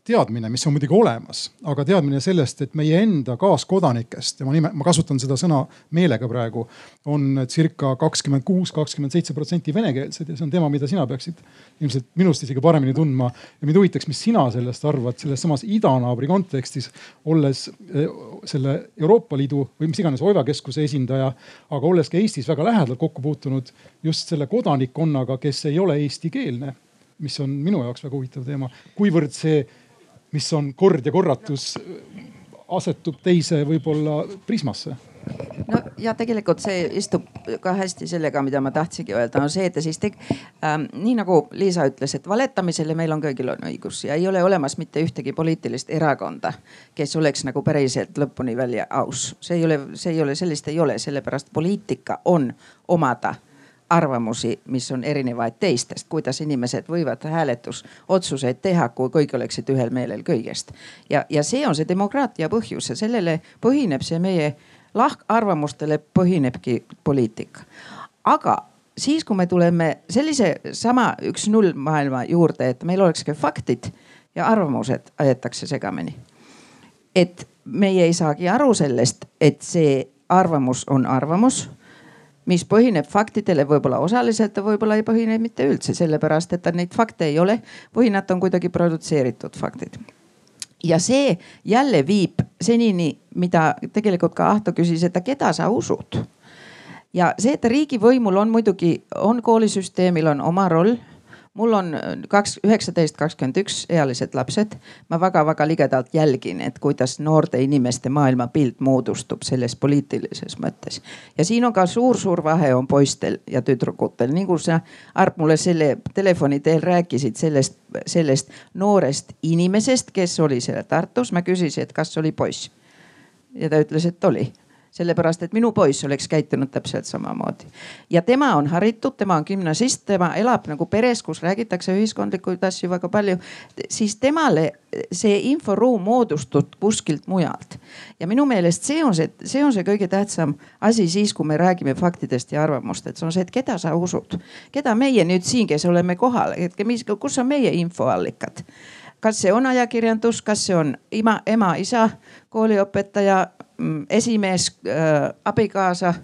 teadmine, mis on muidugi olemas, aga teadmine sellest, et meie enda kaaskodanikest ja ma nime, ma kasutan seda sõna meelega praegu, on circa kakskümmend kuus, kakskümmend seitse protsenti venekeelsed ja see on teema, mida sina peaksid ilmselt minust isegi paremini tundma. ja mind huvitaks, mis sina sellest arvad selles samas idanaabri kontekstis, olles eh, selle Euroopa Liidu või mis iganes Oiva keskuse esindaja, aga olles ka Eestis väga lähedalt kokku puutunud just selle kodanikkonnaga, kes ei ole eestikeelne mis on minu jaoks väga huvitav teema, kuivõrd see mis on kord ja korratus, asetub teise võib-olla prismasse no ja tegelikult see istub ka hästi sellega, mida ma tahtsingi öelda, on see, et siis teg, ähm, nii nagu Liisa ütles, et valetamisele meil on kõigil on õigus ja ei ole olemas mitte ühtegi poliitilist erakonda, kes oleks nagu päriselt lõpuni välja aus. see ei ole, see ei ole, sellist ei ole, sellepärast poliitika on omada arvamusi, mis on erinevaid teistest, kuidas inimesed võivad hääletusotsuseid teha, kui kõik oleksid ühel meelel kõigest. ja, ja see on see demokraatia põhjus ja sellele põhineb see meie lahkarvamustele põhinebki poliitika. aga siis, kui me tuleme sellise sama üks-null maailma juurde, et meil oleks ka faktid ja arvamused aetakse segamini. et meie ei saagi aru sellest, et see arvamus on arvamus mis põhineb faktidele, võib-olla osaliselt ja võib-olla ei põhine mitte üldse, sellepärast et neid fakte ei ole või nad on kuidagi produtseeritud faktid ja see jälle viib senini, mida tegelikult ka Ahto küsis, et keda sa usud. ja see, et riigivõimul on muidugi, on koolisüsteemil on oma roll mul on äh, kaks, üheksateist, kakskümmend üks ealised lapsed. ma väga-väga ligedalt jälgin, et kuidas noorte inimeste maailmapilt moodustub selles poliitilises mõttes. ja siin on ka suur-suur vahe on poistel ja tüdrukutel, nii kui sa Arp mulle selle telefoni teel rääkisid sellest, sellest noorest inimesest, kes oli seal Tartus, ma küsisin, et kas oli poiss. ja ta ütles, et oli sellepärast et minu poiss oleks käitunud täpselt samamoodi. ja tema on haritud, tema on gümnasist, tema elab nagu peres, kus räägitakse ühiskondlikuid asju väga palju. siis temale see inforuum moodustub kuskilt mujalt. ja minu meelest see on see, see on see kõige tähtsam asi siis, kui me räägime faktidest ja arvamust, et see on see, et keda sa usud. keda meie nüüd siin, kes oleme kohal, et mis, kus on meie infoallikad kas see on ajakirjandus, kas see on ima, ema, isa, kooliõpetaja, Mm, esimees, äh, abikaasa,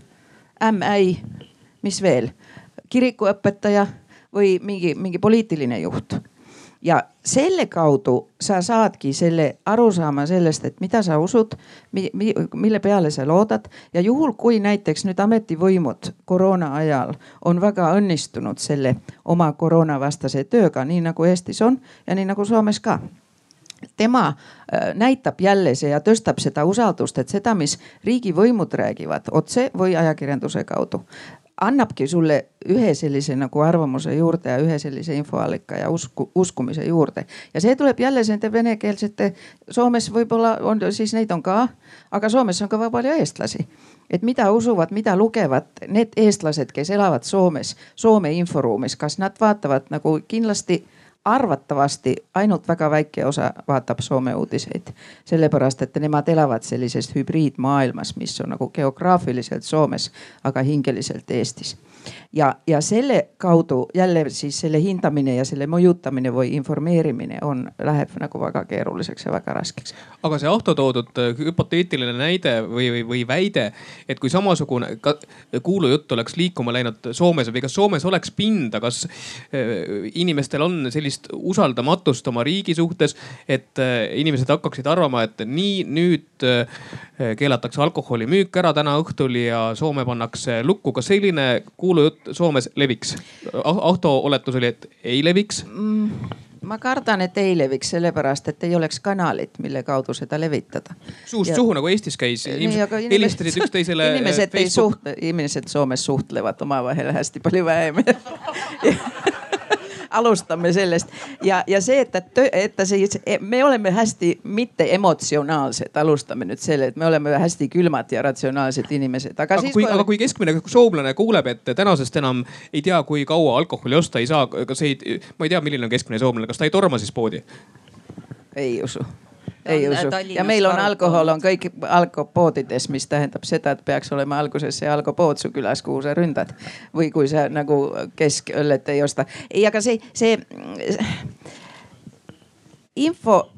ämmäi, mis veel, kirikuõpetaja või mingi, mingi poliitiline juht. ja selle kaudu sa saadki selle arusaama sellest, et mida sa usud, mille peale sa loodad. Ja juhul, kui näiteks nüüd ametivõimud koroona ajal on väga õnnistunud selle oma koroonavastase tööga, nii nagu Eestis on ja nii nagu Soomes ka tema äh, näitab jälle see ja tõstab seda usaldust, et seda, mis riigivõimud räägivad otse või ajakirjanduse kaudu, annabki sulle ühe sellise nagu arvamuse juurde ja ühe sellise infoallika ja usku, uskumise juurde. ja see tuleb jälle nende venekeelsete, Soomes võib-olla on siis neid on ka, aga Soomes on ka väga palju eestlasi. et mida usuvad, mida lugevad need eestlased, kes elavad Soomes, Soome inforuumis, kas nad vaatavad nagu kindlasti arvatavasti ainult väga väike osa vaatab Soome uudiseid. sellepärast, et nemad elavad sellises hübriidmaailmas, mis on nagu geograafiliselt Soomes, aga hingeliselt Eestis ja, ja selle kaudu jälle siis selle hindamine ja selle mõjutamine või informeerimine on, läheb nagu väga keeruliseks ja väga raskeks. aga see Ahto toodud äh, hüpoteetiline näide või, või, või väide, et kui samasugune kuulujutt oleks liikuma läinud Soomes või kas Soomes oleks pinda, kas äh, inimestel on sellist usaldamatust oma riigi suhtes, et äh, inimesed hakkaksid arvama, et nii nüüd keelatakse alkoholimüük ära täna õhtul ja Soome pannakse lukku. kas selline kuulujutt Soomes leviks? Ahto oletus oli, et ei leviks mm ma kardan, et ei leviks, sellepärast et ei oleks kanalit, mille kaudu seda levitada. suust ja... suhu nagu Eestis käis, helistasid üksteisele. inimesed ei suhtle, inimesed Soomes suhtlevad omavahel hästi palju vähem [laughs] [laughs] alustame sellest ja, ja see, et ta, et ta siis, me oleme hästi mitte emotsionaalsed, alustame nüüd selle, et me oleme hästi külmad ja ratsionaalsed inimesed. aga, aga, kui, aga kui keskmine soomlane kuuleb, et tänasest enam ei tea, kui kaua alkoholi osta ei saa, kas ei, ma ei tea, milline on keskmine soomlane, kas ta ei torma siis poodi? ei usu ei usu ja meil on alkohol on kõik alkopoodides, mis tähendab seda, et peaks olema alguses see alkopood su külas, kuhu sa ründad. või kui sa nagu keskõllet ei osta. ei, aga see, see info,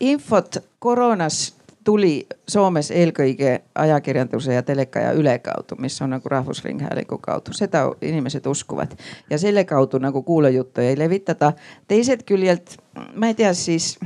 infot koroonas tuli Soomes eelkõige ajakirjanduse ja teleka ja ülekaudu, mis on nagu Rahvusringhäälingu kaudu, seda inimesed uskuvad ja selle kaudu nagu kuulajuttu ei levitada. teised küljelt, ma ei tea, siis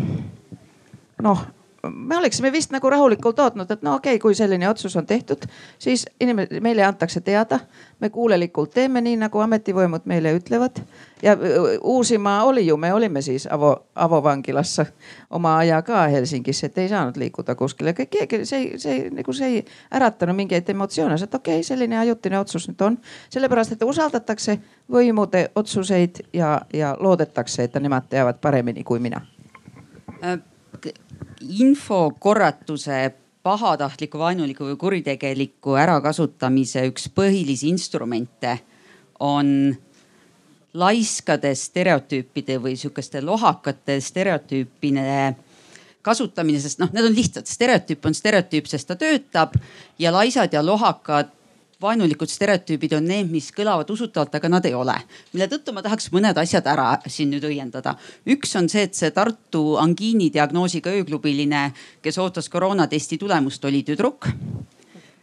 noh, me oleksime vist nagu rahulikult ootnud, et no okei okay,, kui selline otsus on tehtud, siis inimene, meile antakse teada. me kuulelikult teeme nii, nagu ametivõimud meile ütlevad. ja Uusimaa oli ju, me olime siis Avo, Avo vangilasse oma aja ka Helsingis, et ei saanud liikuda kuskile. keegi, see, see nagu see ei äratanud mingeid emotsioone, et okei okay,, selline ajutine otsus nüüd on. sellepärast, et usaldatakse võimude otsuseid ja, ja loodetakse, et nemad teavad paremini kui mina äh infokorratuse pahatahtliku, vaenuliku või kuritegeliku ärakasutamise üks põhilisi instrumente on laiskade stereotüüpide või sihukeste lohakate stereotüüpide kasutamine, sest noh, need on lihtsad, stereotüüp on stereotüüp, sest ta töötab ja laisad ja lohakad vaenulikud stereotüübid on need, mis kõlavad usutavalt, aga nad ei ole. mille tõttu ma tahaks mõned asjad ära siin nüüd õiendada. üks on see, et see Tartu angiini diagnoosiga ööklubiline, kes ootas koroonatesti tulemust, oli tüdruk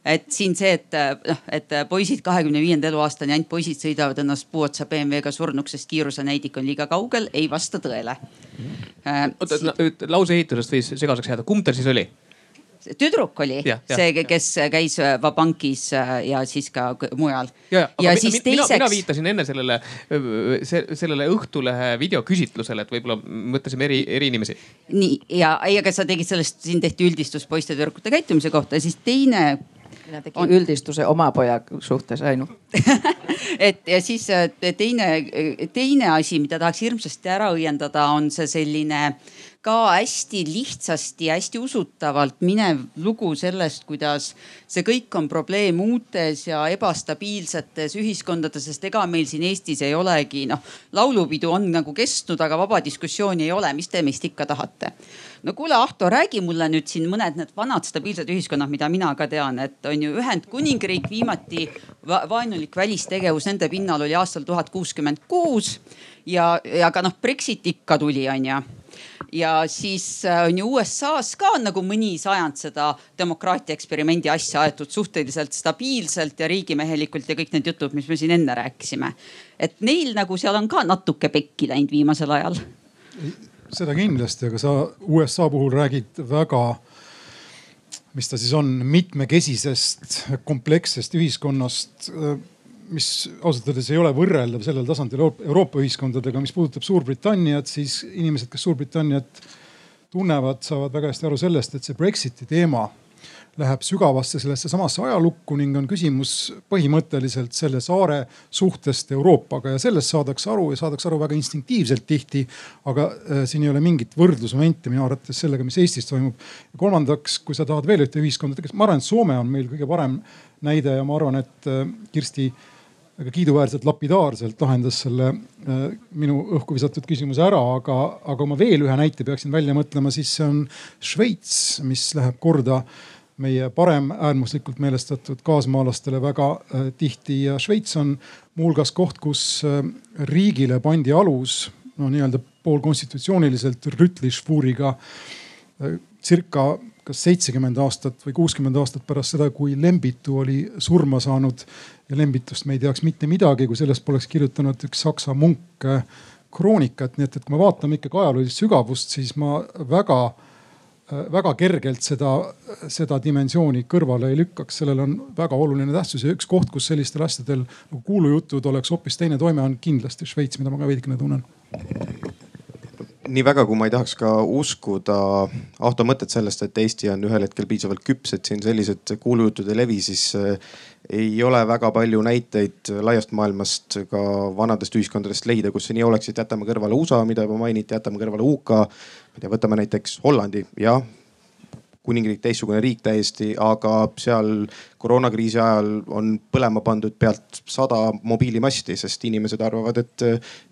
et siin see, et noh, et poisid kahekümne viienda eluaastani, ainult poisid sõidavad ennast puu otsa BMW-ga surnuks, sest kiirusenäidik on liiga kaugel, ei vasta tõele. oota, lause ehitusest võis segaseks jääda, kumb tal siis oli? Tüdruk oli ja, ja, see, kes käis äh, Vabankis äh, ja siis ka mujal. ja, ja, ja siis teiseks. mina viitasin enne sellele, sellele Õhtulehe videoküsitlusele, et võib-olla mõtlesime eri, eri inimesi. nii ja, ei, aga sa tegid sellest, siin tehti üldistus poiste tüdrukute käitumise kohta ja siis teine mina tegin on... üldistuse oma poja suhtes ainult [laughs] et ja siis äh, teine, teine asi, mida tahaks hirmsasti ära õiendada, on see selline ka hästi lihtsasti, hästi usutavalt minev lugu sellest, kuidas see kõik on probleem uutes ja ebastabiilsetes ühiskondades, sest ega meil siin Eestis ei olegi noh, laulupidu on nagu kestnud, aga vaba diskussiooni ei ole, mis te meist ikka tahate. No kuule, Ahto, räägi mulle nüüd siin mõned need vanad stabiilsed ühiskonnad, mida mina ka tean, et on ju Ühendkuningriik viimati va vaenulik välistegevus nende pinnal oli aastal tuhat kuuskümmend kuus ja, ja ka noh, Brexit ikka tuli, onju ja siis äh, on ju USA-s ka nagu mõni sajand seda demokraatia eksperimendi asja aetud suhteliselt stabiilselt ja riigimehelikult ja kõik need jutud, mis me siin enne rääkisime. et neil nagu seal on ka natuke pekki läinud viimasel ajal. seda kindlasti, aga sa USA puhul räägid väga mis ta siis on, mitmekesisest komplekssest ühiskonnast mis ausalt öeldes ei ole võrreldav sellel tasandil Euroopa ühiskondadega, mis puudutab Suurbritanniat, siis inimesed, kes Suurbritanniat tunnevad, saavad väga hästi aru sellest, et see Brexiti teema läheb sügavasse sellesse samasse ajalukku ning on küsimus põhimõtteliselt selle saare suhtest Euroopaga ja sellest saadakse aru ja saadakse aru väga instinktiivselt tihti. aga äh, siin ei ole mingit võrdlusmomenti minu arvates sellega, mis Eestis toimub. kolmandaks, kui sa tahad veel ühte ühiskonda, ma arvan, et Soome on meil kõige parem näide ja ma arvan, et äh, Kirsti väga kiiduväärselt lapidaarselt lahendas selle äh, minu õhku visatud küsimuse ära, aga, aga kui ma veel ühe näite peaksin välja mõtlema, siis see on Šveits, mis läheb korda meie paremäärmuslikult meelestatud kaasmaalastele väga äh, tihti. Ja Šveits on muuhulgas koht, kus äh, riigile pandi alus no nii-öelda poolkonstitutsiooniliselt rütlišvuuriga circa kas seitsekümmend aastat või kuuskümmend aastat pärast seda, kui Lembitu oli surma saanud. ja Lembitust me ei teaks mitte midagi, kui sellest poleks kirjutanud üks saksa munk kroonikat, nii et, et kui me vaatame ikkagi ajaloolist sügavust, siis ma väga, väga kergelt seda, seda dimensiooni kõrvale ei lükkaks. sellel on väga oluline tähtsus ja üks koht, kus sellistel asjadel nagu kuulujutud oleks hoopis teine toime, on kindlasti Šveits, mida ma ka veidikene tunnen nii väga, kui ma ei tahaks ka uskuda Ahto mõtet sellest, et Eesti on ühel hetkel piisavalt küps, et siin sellised kuulujutud ei levi, siis eh, ei ole väga palju näiteid laiast maailmast ka vanadest ühiskondadest leida, kus see nii oleks, et jätame kõrvale USA, mida juba mainiti, jätame kõrvale UK. ma ei tea, võtame näiteks Hollandi, jah kuningriik teistsugune riik täiesti, aga seal koroonakriisi ajal on põlema pandud pealt sada mobiilimasti, sest inimesed arvavad, et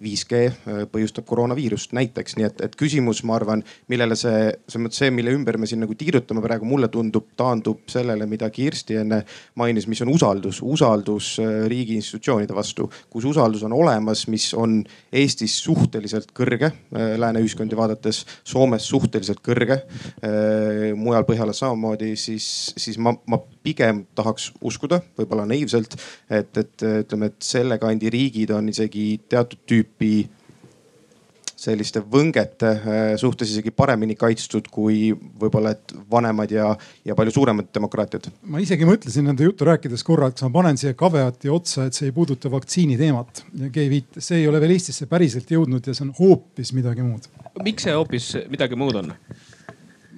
5G äh, äh, põhjustab koroonaviirust näiteks. nii et, et küsimus, ma arvan, millele see, selles mõttes see, mille ümber me siin nagu tiirutame praegu, mulle tundub, taandub sellele, mida Kirsti enne mainis, mis on usaldus, usaldus äh, riigi institutsioonide vastu, kus usaldus on olemas, mis on Eestis suhteliselt kõrge lääne ühiskondi vaadates, Soomes suhteliselt kõrge, mujal Põhjalas samamoodi, siis, siis ma, ma pigem tahaks uskuda, võib-olla naiivselt, et, et ütleme, et selle kandi riigid on isegi teatud tüüpi selliste võngete äh, suhtes isegi paremini kaitstud kui võib-olla, et vanemad ja, ja palju suuremad demokraatiad. ma isegi mõtlesin nende juttu rääkides korra, et kas ma panen siia caveat'i otsa, et see ei puuduta vaktsiini teemat. Kei viitas, see ei ole veel Eestisse päriselt jõudnud ja see on hoopis midagi muud. miks see hoopis midagi muud on?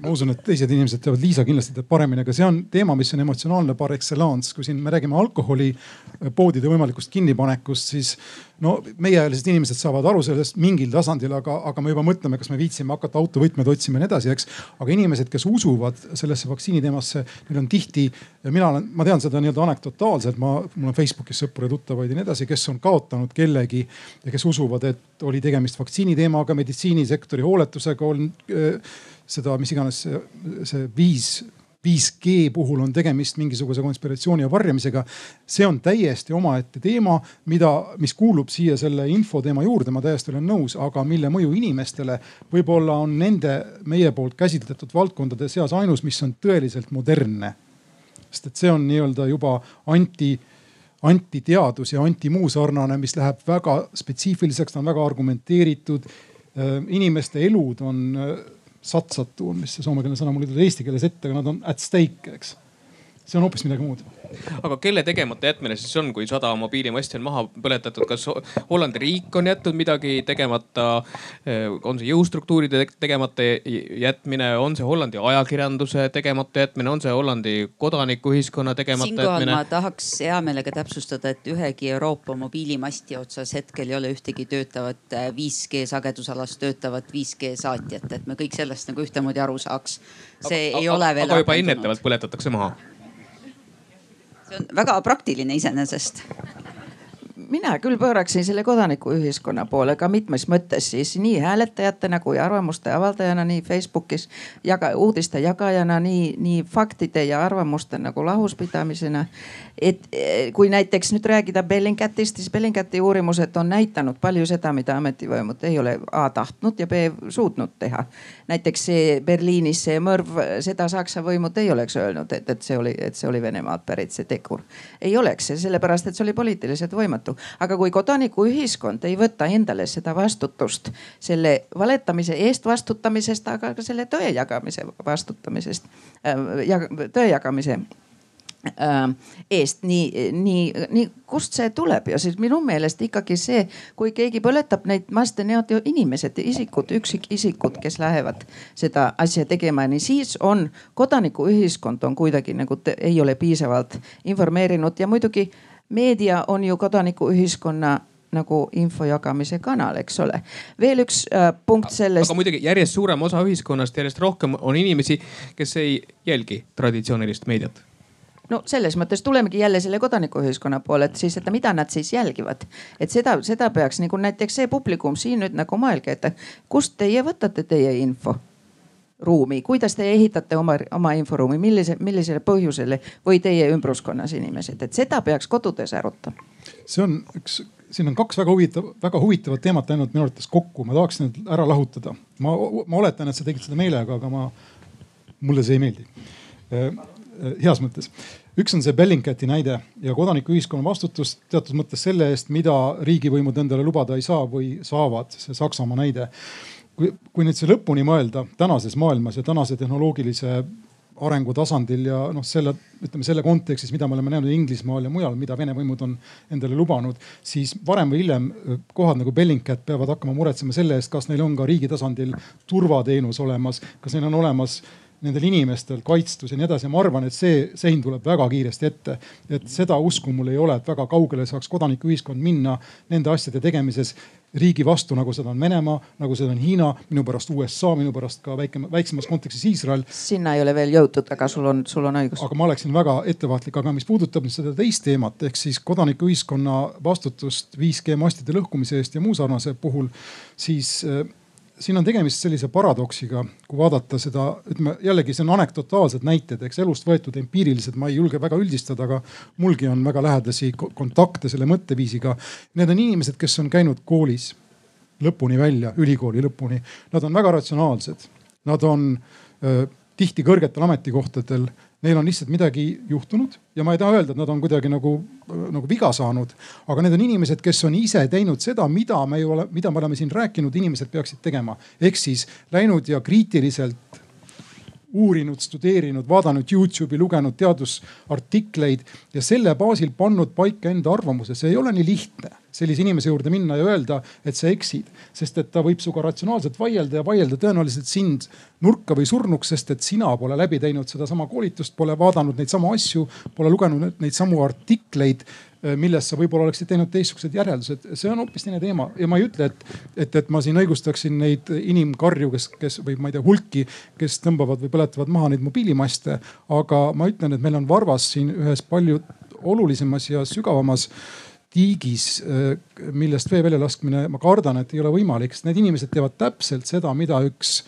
Ma usun, et teised inimesed teavad, Liisa kindlasti teab paremini, aga see on teema, mis on emotsionaalne par excellence. kui siin me räägime alkoholipoodide võimalikust kinnipanekust, siis no meieealised inimesed saavad aru sellest mingil tasandil, aga, aga me juba mõtleme, kas me viitsime hakata autovõtmed otsima ja nii edasi, eks. aga inimesed, kes usuvad sellesse vaktsiini teemasse, neil on tihti mina olen, ma tean seda nii-öelda anekdotaalselt, ma, mul on Facebookis sõpru ja tuttavaid ja nii edasi, kes on kaotanud kellegi ja kes usuvad, et oli tegemist vaktsiini teemaga, meditsiinisektori hooletusega on äh, seda, mis iganes see, see viis 5G puhul on tegemist mingisuguse konspiratsiooni ja varjamisega. see on täiesti omaette teema, mida, mis kuulub siia selle info teema juurde, ma täiesti olen nõus, aga mille mõju inimestele võib-olla on nende meie poolt käsitletud valdkondade seas ainus, mis on tõeliselt modernne. sest et see on nii-öelda juba anti antiteadus ja antimuu sarnane, mis läheb väga spetsiifiliseks, ta on väga argumenteeritud. inimeste elud on satsatu on vist see soomekeelne sõna, mul ei tule eesti keeles ette, aga nad on at stake, eks. See on hoopis midagi muud aga kelle tegemata jätmine siis on, kui sada mobiilimasti on maha põletatud, kas Hollandi riik on jätnud midagi tegemata? on see jõustruktuuride tegemata jätmine, on see Hollandi ajakirjanduse tegemata jätmine, on see Hollandi kodanikuühiskonna tegemata Siinkohal jätmine? ma tahaks hea meelega täpsustada, et ühegi Euroopa mobiilimasti otsas hetkel ei ole ühtegi töötavat 5G sagedusalas töötavat 5G saatjat, et me kõik sellest nagu ühtemoodi aru saaks. see aga, ei aga, ole veel. aga juba ennetavalt põletatakse maha see on väga praktiline iseenesest mina küll pööraksin selle kodanikuühiskonna poole ka mitmes mõttes siis nii hääletajatena kui arvamuste avaldajana nii Facebookis jaga, uudiste jagajana, nii, nii faktide ja arvamuste nagu lahuspidamisena. et eh, kui näiteks nüüd rääkida Bellingcatist, siis Bellingcati uurimused on näidanud palju seda, mida ametivõimud ei ole A tahtnud ja B suutnud teha. näiteks see Berliinis see mõrv, seda Saksa võimud ei oleks öelnud, et, et see oli, et see oli Venemaalt pärit see tegur. ei oleks, sellepärast et see oli poliitiliselt võimatu aga kui kodanikuühiskond ei võta endale seda vastutust selle valetamise eest vastutamisest, aga ka selle tõe jagamise vastutamisest äh, ja tõe jagamise äh, eest, nii, nii, nii kust see tuleb? Ja siis minu meelest ikkagi see, kui keegi põletab neid maste, need ju inimesed, isikud, üksikisikud, kes lähevad seda asja tegema, nii siis on kodanikuühiskond on kuidagi nagu ei ole piisavalt informeerinud ja muidugi meedia on ju kodanikuühiskonna nagu info jagamise kanal, eks ole. veel üks äh, punkt sellest. aga muidugi järjest suurem osa ühiskonnast, järjest rohkem on inimesi, kes ei jälgi traditsioonilist meediat no selles mõttes tulemegi jälle selle kodanikuühiskonna poole, et siis, et mida nad siis jälgivad. et seda, seda peaks nagu näiteks see publikum siin nüüd nagu mõelge, et kust teie võtate teie info ruumi, kuidas te ehitate oma, oma inforuumi, millise, millisele põhjusele või teie ümbruskonnas inimesed, et seda peaks kodudes arutama. see on üks, siin on kaks väga huvitav, väga huvitavat teemat läinud minu arvates kokku, ma tahaks need ära lahutada. ma, ma oletan, et sa tegid seda meelega, aga ma, mulle see ei meeldi. Äh, äh, heas mõttes üks on see Bellingcati näide ja kodanikuühiskonna vastutus teatud mõttes selle eest, mida riigivõimud endale lubada ei saa või saavad, see Saksamaa näide. Kui, kui nüüd see lõpuni mõelda tänases maailmas ja tänase tehnoloogilise arengu tasandil ja noh, selle ütleme selle kontekstis, mida me oleme näinud Inglismaal ja mujal, mida Vene võimud on endale lubanud, siis varem või hiljem kohad nagu Bellingcat peavad hakkama muretsema selle eest, kas neil on ka riigi tasandil turvateenus olemas, kas neil on olemas nendel inimestel kaitstus ja nii edasi ma arvan, et see sein tuleb väga kiiresti ette. et seda usku mul ei ole, et väga kaugele saaks kodanikuühiskond minna nende asjade tegemises riigi vastu, nagu seda on Venemaa, nagu seda on Hiina, minu pärast USA, minu pärast ka väike, väiksemas kontekstis Iisrael. sinna ei ole veel jõutud, aga sul on, sul on õigus. aga ma oleksin väga ettevaatlik, aga mis puudutab nüüd seda teist teemat ehk siis kodanikuühiskonna vastutust 5G mastide lõhkumise eest ja muu sarnase puhul, siis äh, siin on tegemist sellise paradoksiga, kui vaadata seda, ütleme jällegi see on anekdotaalsed näited, eks elust võetud empiirilised, ma ei julge väga üldistada, aga mulgi on väga lähedasi kontakte selle mõtteviisiga. Need on inimesed, kes on käinud koolis lõpuni välja, ülikooli lõpuni. Nad on väga ratsionaalsed, nad on öö, tihti kõrgetel ametikohtadel neil on lihtsalt midagi juhtunud ja ma ei taha öelda, et nad on kuidagi nagu, nagu viga saanud. aga need on inimesed, kes on ise teinud seda, mida me ju ole, mida me oleme siin rääkinud, inimesed peaksid tegema. ehk siis läinud ja kriitiliselt uurinud, studeerinud, vaadanud Youtube'i, lugenud teadusartikleid ja selle baasil pannud paika enda arvamuse. see ei ole nii lihtne sellise inimese juurde minna ja öelda, et sa eksid, sest et ta võib sinuga ratsionaalselt vaielda ja vaielda tõenäoliselt sind nurka või surnuks, sest et sina pole läbi teinud sedasama koolitust, pole vaadanud neid samu asju, pole lugenud neid samu artikleid Äh, millest sa võib-olla oleksid teinud teistsugused järeldused. see on hoopis teine teema ja ma ei ütle, et, et, et ma siin õigustaksin neid inimkarju, kes, kes või ma ei tea, hulki, kes tõmbavad või põletavad maha neid mobiilimaste. aga ma ütlen, et meil on varvas siin ühes palju olulisemas ja sügavamas tiigis, äh, millest vee väljalaskmine, ma kardan, et ei ole võimalik, sest need inimesed teevad täpselt seda, mida üks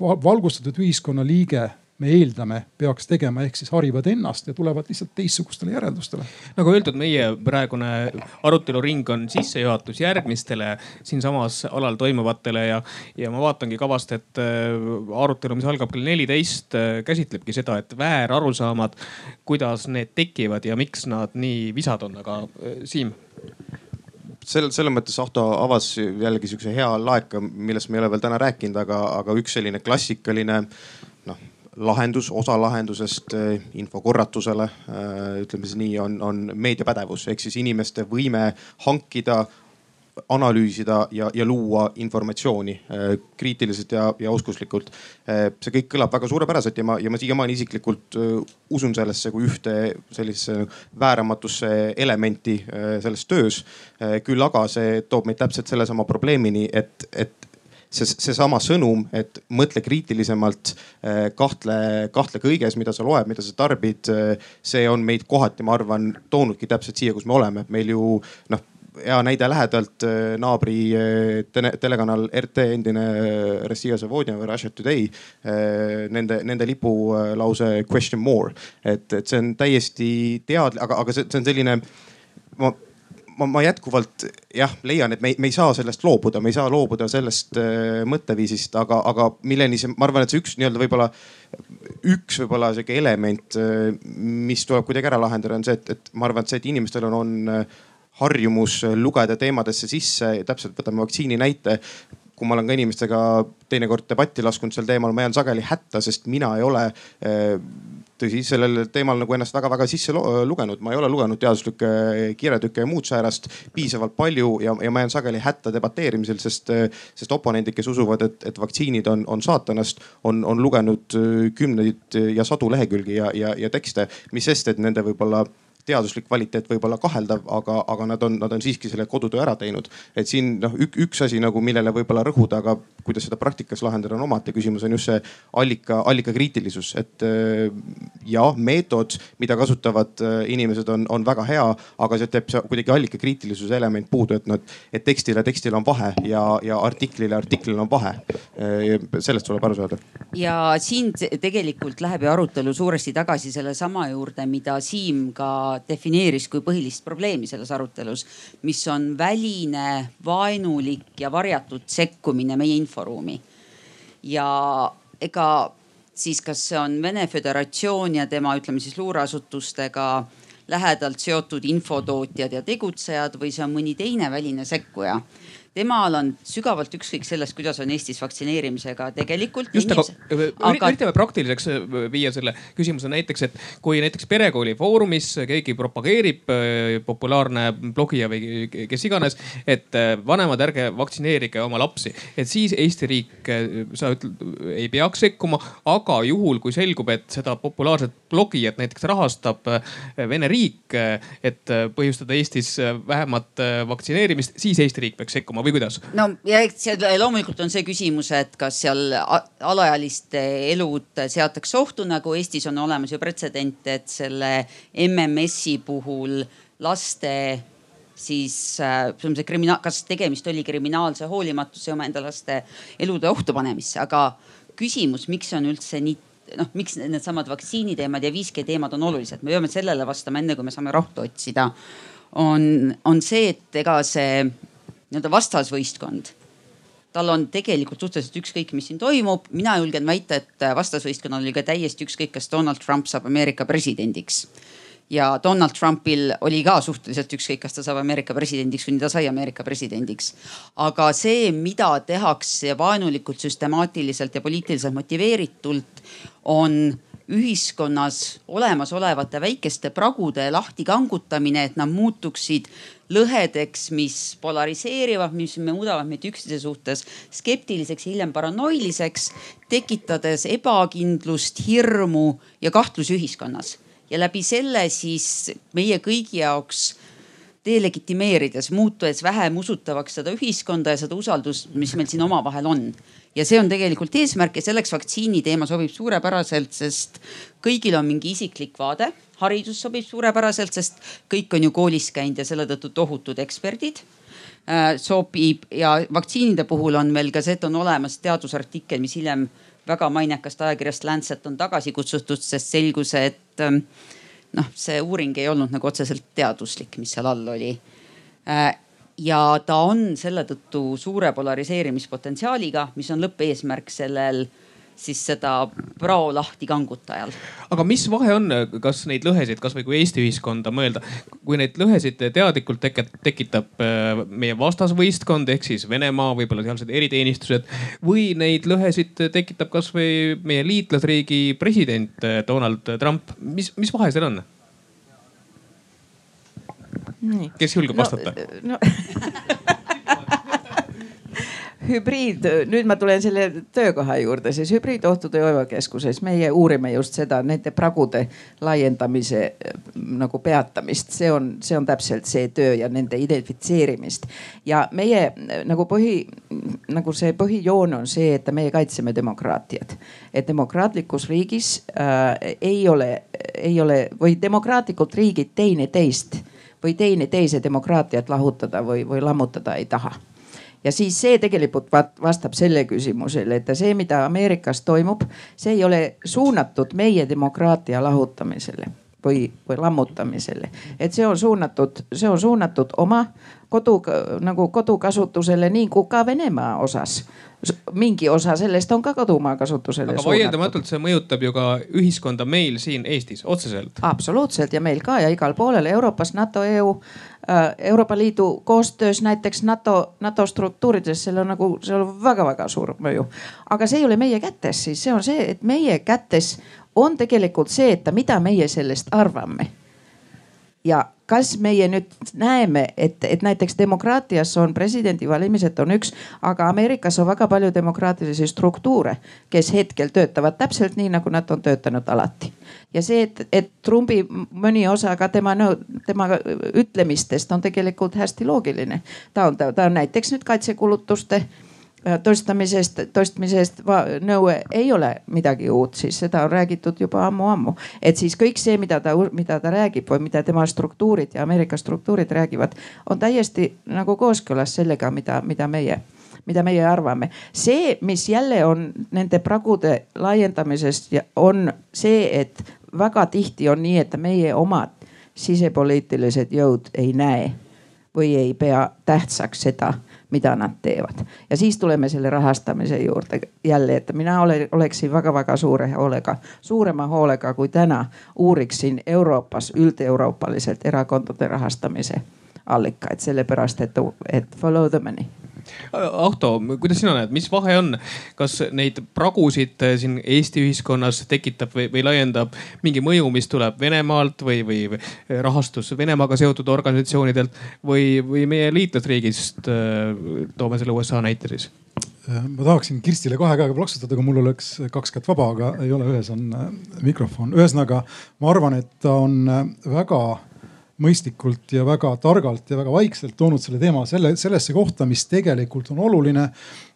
valgustatud ühiskonnaliige me eeldame, peaks tegema, ehk siis harivad ennast ja tulevad lihtsalt teistsugustele järeldustele. nagu öeldud, meie praegune aruteluring on sissejuhatus järgmistele siinsamas alal toimuvatele ja, ja ma vaatangi kavast, et äh, arutelu, mis algab kell neliteist, äh, käsitlebki seda, et väärarusaammad, kuidas need tekivad ja miks nad nii visad on, aga äh, Siim sel, selles mõttes Ahto avas jällegi sihukese hea laeka, millest me ei ole veel täna rääkinud, aga, aga üks selline klassikaline noh lahendus, osa lahendusest eh, infokorratusele, eh, ütleme siis nii, on, on meediapädevus ehk siis inimeste võime hankida analüüsida ja, ja luua informatsiooni äh, kriitiliselt ja, ja oskuslikult see kõik kõlab väga suurepäraselt ja ma, ja ma siiamaani isiklikult usun sellesse kui ühte sellisesse vääramatusse elementi selles töös. küll aga see toob meid täpselt sellesama probleemini, et, et see, seesama sõnum, et mõtle kriitilisemalt, äh, kahtle, kahtle kõiges, mida sa loed, mida sa tarbid. Äh, see on meid kohati, ma arvan, toonudki täpselt siia, kus me oleme, meil ju noh hea näide lähedalt äh, naabri tele, telekanal RT endine Rossija Zavodina või Russia Today. Nende, nende lipulause question more, et, et see on täiesti teadlik, aga, aga see, see on selline ma ma, ma jätkuvalt jah leian, et me me ei saa sellest loobuda, me ei saa loobuda sellest äh, mõtteviisist, aga, aga milleni see, ma arvan, et see üks nii-öelda võib-olla, üks võib-olla sihuke element, äh, mis tuleb kuidagi ära lahendada, on see, et, et ma arvan, et see, et inimestel on, on äh, harjumus lugeda teemadesse sisse, täpselt võtame vaktsiini näite kui ma olen ka inimestega teinekord debatti laskunud sel teemal, ma jään sageli hätta, sest mina ei ole tõsi, sellel teemal nagu ennast väga-väga sisse lugenud, ma ei ole lugenud teaduslikke kirjatükke ja muud säärast piisavalt palju ja, ja ma jään sageli hätta debateerimisel, sest, sest oponendid, kes usuvad, et, et vaktsiinid on, on saatanast, on, on lugenud kümneid ja sadu lehekülgi ja, ja, ja tekste, mis sest, et nende võib-olla teaduslik kvaliteet võib olla kaheldav, aga, aga nad on, nad on siiski selle kodutöö ära teinud. et siin noh, üks asi nagu, millele võib-olla rõhuda, aga kuidas seda praktikas lahendada on omaette küsimus, on just see allika, allikakriitilisus, et äh, ja meetod, mida kasutavad äh, inimesed, on, on väga hea, aga see teeb kuidagi allikakriitilisuse element puudu, et noh, et tekstile tekstile on vahe ja, ja artiklile artiklile on vahe. sellest tuleb aru saada. ja siin tegelikult läheb ju arutelu suuresti tagasi sellesama juurde, mida Siim ka defineeris kui põhilist probleemi selles arutelus, mis on väline, vaenulik ja varjatud sekkumine meie inforuumi. ja ega siis kas see on Vene Föderatsioon ja tema, ütleme siis luureasutustega lähedalt seotud infotootjad ja tegutsejad või see on mõni teine väline sekkuja temal on sügavalt ükskõik sellest, kuidas on Eestis vaktsineerimisega tegelikult. just, aga, aga üritame praktiliseks äh, viia selle küsimuse näiteks, et kui näiteks perekooli foorumis keegi propageerib, äh, populaarne blogija või kes iganes, et äh, vanemad, ärge vaktsineerige oma lapsi, et siis Eesti riik, sa ütled, ei peaks sekkuma, aga juhul kui selgub, et seda populaarset blogijat näiteks rahastab Vene riik, et põhjustada Eestis vähemat vaktsineerimist, siis Eesti riik peaks sekkuma või kuidas? no ja eks loomulikult on see küsimus, et kas seal alaealiste elud seatakse ohtu, nagu Eestis on olemas ju pretsedent, et selle MMS-i puhul laste siis äh, see kriminaal, kas tegemist oli kriminaalse hoolimatuse omaenda laste elude ohtu panemisse, aga küsimus, miks on üldse nii noh, miks needsamad vaktsiiniteemad ja 5G teemad on olulised, me peame sellele vastama, enne kui me saame rohtu otsida. on, on see, et ega see nii-öelda vastasvõistkond tal on tegelikult suhteliselt ükskõik, mis siin toimub. mina julgen väita, et vastasvõistkonnal oli ka täiesti ükskõik, kas Donald Trump saab Ameerika presidendiks. Ja Donald Trumpil oli ka suhteliselt ükskõik, kas ta saab Ameerika presidendiks, kuni ta sai Ameerika presidendiks. aga see, mida tehakse vaenulikult, süstemaatiliselt ja poliitiliselt motiveeritult, on ühiskonnas olemasolevate väikeste pragude lahti kangutamine, et nad muutuksid lõhedeks, mis polariseerivad, mis muudavad meid üksteise suhtes skeptiliseks, hiljem paranoiliseks, tekitades ebakindlust, hirmu ja kahtlusi ühiskonnas. Ja läbi selle siis meie kõigi jaoks delegitimeerides, muutudes vähem usutavaks seda ühiskonda ja seda usaldust, mis meil siin omavahel on ja see on tegelikult eesmärk ja selleks vaktsiini teema sobib suurepäraselt, sest kõigil on mingi isiklik vaade. haridus sobib suurepäraselt, sest kõik on ju koolis käinud ja selle tõttu tohutud eksperdid äh, sobib ja vaktsiinide puhul on veel ka see, et on olemas teadusartikkel, mis hiljem väga mainekast ajakirjast Lancet on tagasi kutsutud, sest selgus, et ähm, noh, see uuring ei olnud nagu otseselt teaduslik, mis seal all oli. Äh, ja ta on selle tõttu suure polariseerimispotentsiaaliga, mis on lõppeesmärk sellel siis seda prao lahti kangutajal. aga mis vahe on, kas neid lõhesid, kasvõi kui Eesti ühiskonda mõelda, kui neid lõhesid teadlikult tekitab äh, meie vastasvõistkond ehk siis Venemaa, võib-olla sealsed eriteenistused või neid lõhesid tekitab kasvõi meie liitlasriigi president äh, Donald Trump, mis, mis vahe seal on? kes julgeb no, vastata no, [laughs] hübriid, nüüd ma tulen selle töökoha juurde, siis hübriidohtude hoivakeskuses meie uurime just seda nende pragude laiendamise nagu peatamist, see on, see on täpselt see töö ja nende identifitseerimist. ja meie nagu põhi, nagu see põhijoon on see, et meie kaitseme demokraatiat. et demokraatlikus riigis äh, ei ole, ei ole või demokraatlikult riigid teineteist või teineteise demokraatiat lahutada või, või lammutada ei taha ja siis see tegelikult vastab selle küsimusele, et see, mida Ameerikas toimub, see ei ole suunatud meie demokraatia lahutamisele või, või lammutamisele. et see on suunatud, see on suunatud oma kodu nagu kodukasutusele, nii kui ka Venemaa osas mingi osa sellest on ka kodumaa kasutusele. aga vaieldamatult see mõjutab ju ka ühiskonda meil siin Eestis otseselt. absoluutselt ja meil ka ja igal poolel Euroopas, NATO, EU, äh, Euroopa Liidu koostöös näiteks NATO, NATO struktuurides, seal on nagu, seal on väga-väga suur mõju. aga see ei ole meie kätes siis, see on see, et meie kätes on tegelikult see, et mida meie sellest arvame. Ja kas meie nüüd näeme, et, et näiteks demokraatias on presidendivalimised on üks, aga Ameerikas on väga palju demokraatilisi struktuure, kes hetkel töötavad täpselt nii, nagu nad on töötanud alati. ja see, et, et Trumpi mõni osa ka tema, tema ütlemistest on tegelikult hästi loogiline. ta on, ta on näiteks nüüd kaitsekulutuste toistamisest, toistmisest nõue ei ole midagi uut, siis seda on räägitud juba ammu-ammu. et siis kõik see, mida ta, mida ta räägib või mida tema struktuurid ja Ameerika struktuurid räägivad, on täiesti nagu kooskõlas sellega, mida, mida meie mida meie arvame. see, mis jälle on nende pragude laiendamisest, on see, et väga tihti on nii, et meie omad sisepoliitilised jõud ei näe või ei pea tähtsaks seda mida nad teevad. ja siis tuleme selle rahastamise juurde jälle, et mina ole, oleksin väga-väga suure hoolega, suurema hoolega kui täna uuriksin Euroopas üld-euroopaliselt erakondade rahastamise allikaid, sellepärast et, et follow the money Ahto, kuidas sina näed, mis vahe on, kas neid pragusid eh, siin Eesti ühiskonnas tekitab või, või laiendab mingi mõju, mis tuleb Venemaalt või, või rahastus Venemaaga seotud organisatsioonidelt või, või meie liitlasriigist? Eh, toome selle USA näite siis eh, ma tahaksin Kirstile kahe käega plaksutada, kui mul oleks kaks kätt vaba, aga ei ole, ühes on mikrofon. ühesõnaga, ma arvan, et ta on väga mõistlikult ja väga targalt ja väga vaikselt toonud selle teema selle, sellesse kohta, mis tegelikult on oluline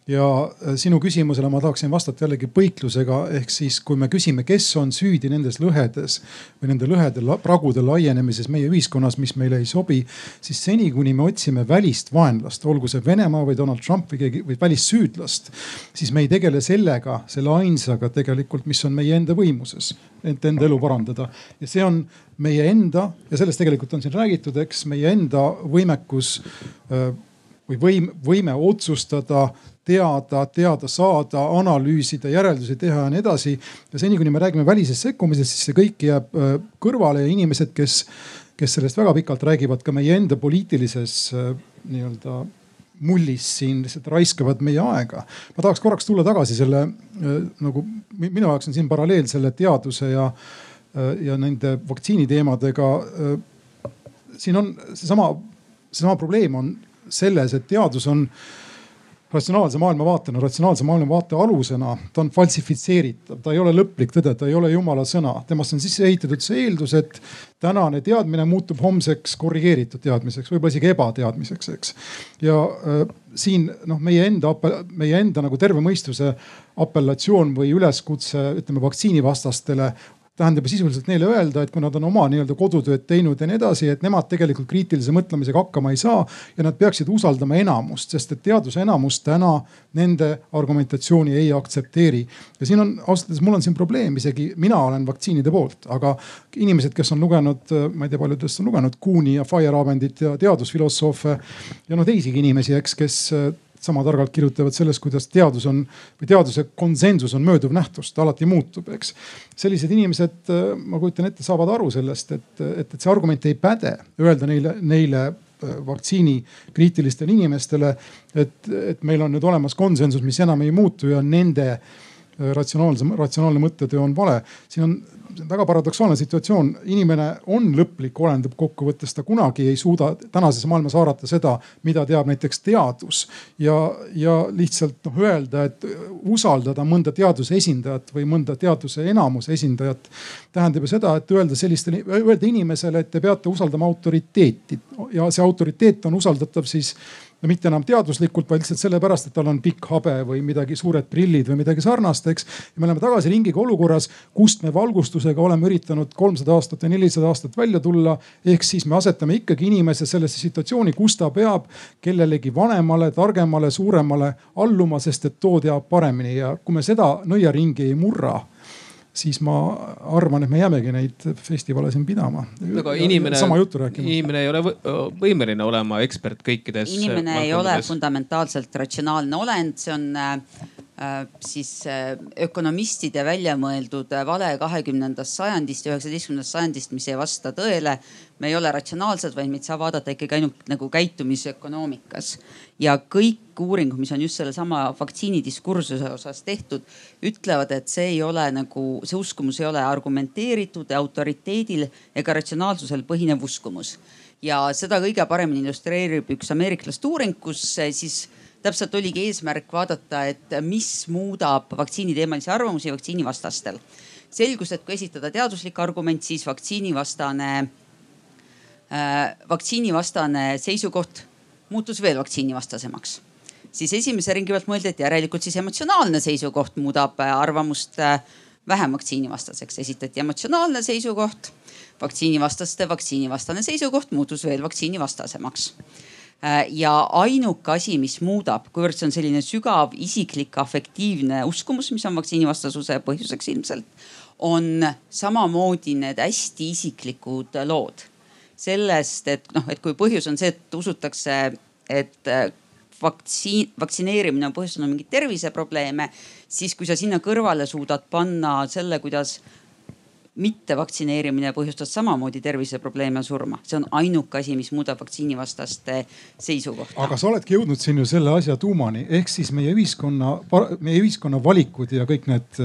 ja äh, sinu küsimusele ma tahaksin vastata jällegi põiklusega, ehk siis kui me küsime, kes on süüdi nendes lõhedes või nende lõhede pragude laienemises meie ühiskonnas, mis meile ei sobi, siis seni, kuni me otsime välist vaenlast, olgu see Venemaa või Donald Trump või keegi või välissüüdlast, siis me ei tegele sellega, selle ainsaga tegelikult, mis on meie enda võimuses, et enda elu parandada. ja see on meie enda ja sellest tegelikult on siin räägitud, eks meie enda võimekus äh, või võim, võime otsustada teada, teada saada, analüüsida, järeldusi teha ja nii edasi. ja seni, kuni me räägime välisest sekkumisest, siis see kõik jääb äh, kõrvale ja inimesed, kes, kes sellest väga pikalt räägivad ka meie enda poliitilises äh, nii-öelda mullis siin lihtsalt raiskavad meie aega. ma tahaks korraks tulla tagasi selle äh, nagu minu jaoks on siin paralleel selle teaduse ja, ja nende vaktsiiniteemadega. siin on seesama, seesama probleem on selles, et teadus on ratsionaalse maailmavaatena, ratsionaalse maailmavaate alusena, ta on falsifitseeritav, ta ei ole lõplik tõde, ta ei ole jumala sõna. temast on sisse ehitatud see eeldus, et tänane teadmine muutub homseks korrigeeritud teadmiseks, võib-olla isegi ebateadmiseks, eks. ja äh, siin noh, meie enda, meie enda nagu terve mõistuse apellatsioon või üleskutse, ütleme vaktsiinivastastele tähendab sisuliselt neile öelda, et kui nad on oma nii-öelda kodutööd teinud ja nii edasi, et nemad tegelikult kriitilise mõtlemisega hakkama ei saa ja nad peaksid usaldama enamust, sest et teaduse enamus täna nende argumentatsiooni ei aktsepteeri. ja siin on ausalt öeldes, mul on siin probleem, isegi mina olen vaktsiinide poolt, aga inimesed, kes on lugenud, ma ei tea, paljud teist on lugenud Kuuni ja Feyerabendit ja teadusfilosoofe ja no teisigi inimesi, eks, kes sama targalt kirjutavad sellest, kuidas teadus on või teaduse konsensus on mööduv nähtus, ta alati muutub, eks. sellised inimesed, äh, ma kujutan ette, saavad aru sellest, et, et, et see argument ei päde öelda neile, neile äh, vaktsiini kriitilistele inimestele, et, et meil on nüüd olemas konsensus, mis enam ei muutu ja nende äh, ratsionaalse, ratsionaalne mõttetöö on vale. siin on väga paradoksaalne situatsioon, inimene on lõplik olend lõppkokkuvõttes, ta kunagi ei suuda tänases maailmas haarata seda, mida teab näiteks teadus. ja, ja lihtsalt noh öelda, et usaldada mõnda teaduse esindajat või mõnda teaduse enamuse esindajat tähendab ju seda, et öelda sellistele, öelda inimesele, et te peate usaldama autoriteeti ja see autoriteet on usaldatav siis no mitte enam teaduslikult, vaid lihtsalt sellepärast, et tal on pikk habe või midagi, suured prillid või midagi sarnast, eks. ja me oleme tagasi ringiga olukorras, kust me valgustusega oleme üritanud kolmsada aastat või nelisada aastat välja tulla. ehk siis me asetame ikkagi inimese sellesse situatsiooni, kus ta peab kellelegi vanemale, targemale, suuremale alluma, sest et too teab paremini ja kui me seda nõiaringi ei murra siis ma arvan, et me jäämegi neid festivale siin pidama. aga inimene, inimene ei ole võimeline olema ekspert kõikides. inimene ei ole fundamentaalselt ratsionaalne olend, see on äh, Äh, siis äh, ökonomistide välja mõeldud äh, vale kahekümnendast sajandist ja üheksateistkümnendast sajandist, mis ei vasta tõele. me ei ole ratsionaalsed, vaid meid saab vaadata ikkagi ainult nagu käitumisökonoomikas. Ja kõik uuringud, mis on just sellesama vaktsiinidiskursuse osas tehtud, ütlevad, et see ei ole nagu, see uskumus ei ole argumenteeritud autoriteedil ega ratsionaalsusel põhinev uskumus. ja seda kõige paremini illustreerib üks ameeriklaste uuring, kus siis täpselt oligi eesmärk vaadata, et mis muudab vaktsiiniteemalisi arvamusi vaktsiinivastastel. selgus, et kui esitada teaduslik argument, siis vaktsiinivastane äh,, vaktsiinivastane seisukoht muutus veel vaktsiinivastasemaks siis esimese ringi pealt mõeldi, et järelikult siis emotsionaalne seisukoht muudab arvamust vähem vaktsiinivastaseks. esitati emotsionaalne seisukoht, vaktsiinivastaste vaktsiinivastane seisukoht muutus veel vaktsiinivastasemaks Äh, ja ainuke asi, mis muudab, kuivõrd see on selline sügav isiklik afektiivne uskumus, mis on vaktsiinivastasuse põhjuseks ilmselt, on samamoodi need hästi isiklikud lood. Sellest, et noh, et kui põhjus on see, et usutakse, et äh, vaktsiin, vaktsineerimine on põhjustanud mingeid terviseprobleeme, siis kui sa sinna kõrvale suudad panna selle, kuidas mittevaktsineerimine põhjustas samamoodi terviseprobleeme ja surma. see on ainuke asi, mis muudab vaktsiinivastaste seisukohta. aga sa oledki jõudnud siin ju selle asja tuumani, ehk siis meie ühiskonna, meie ühiskonna valikud ja kõik need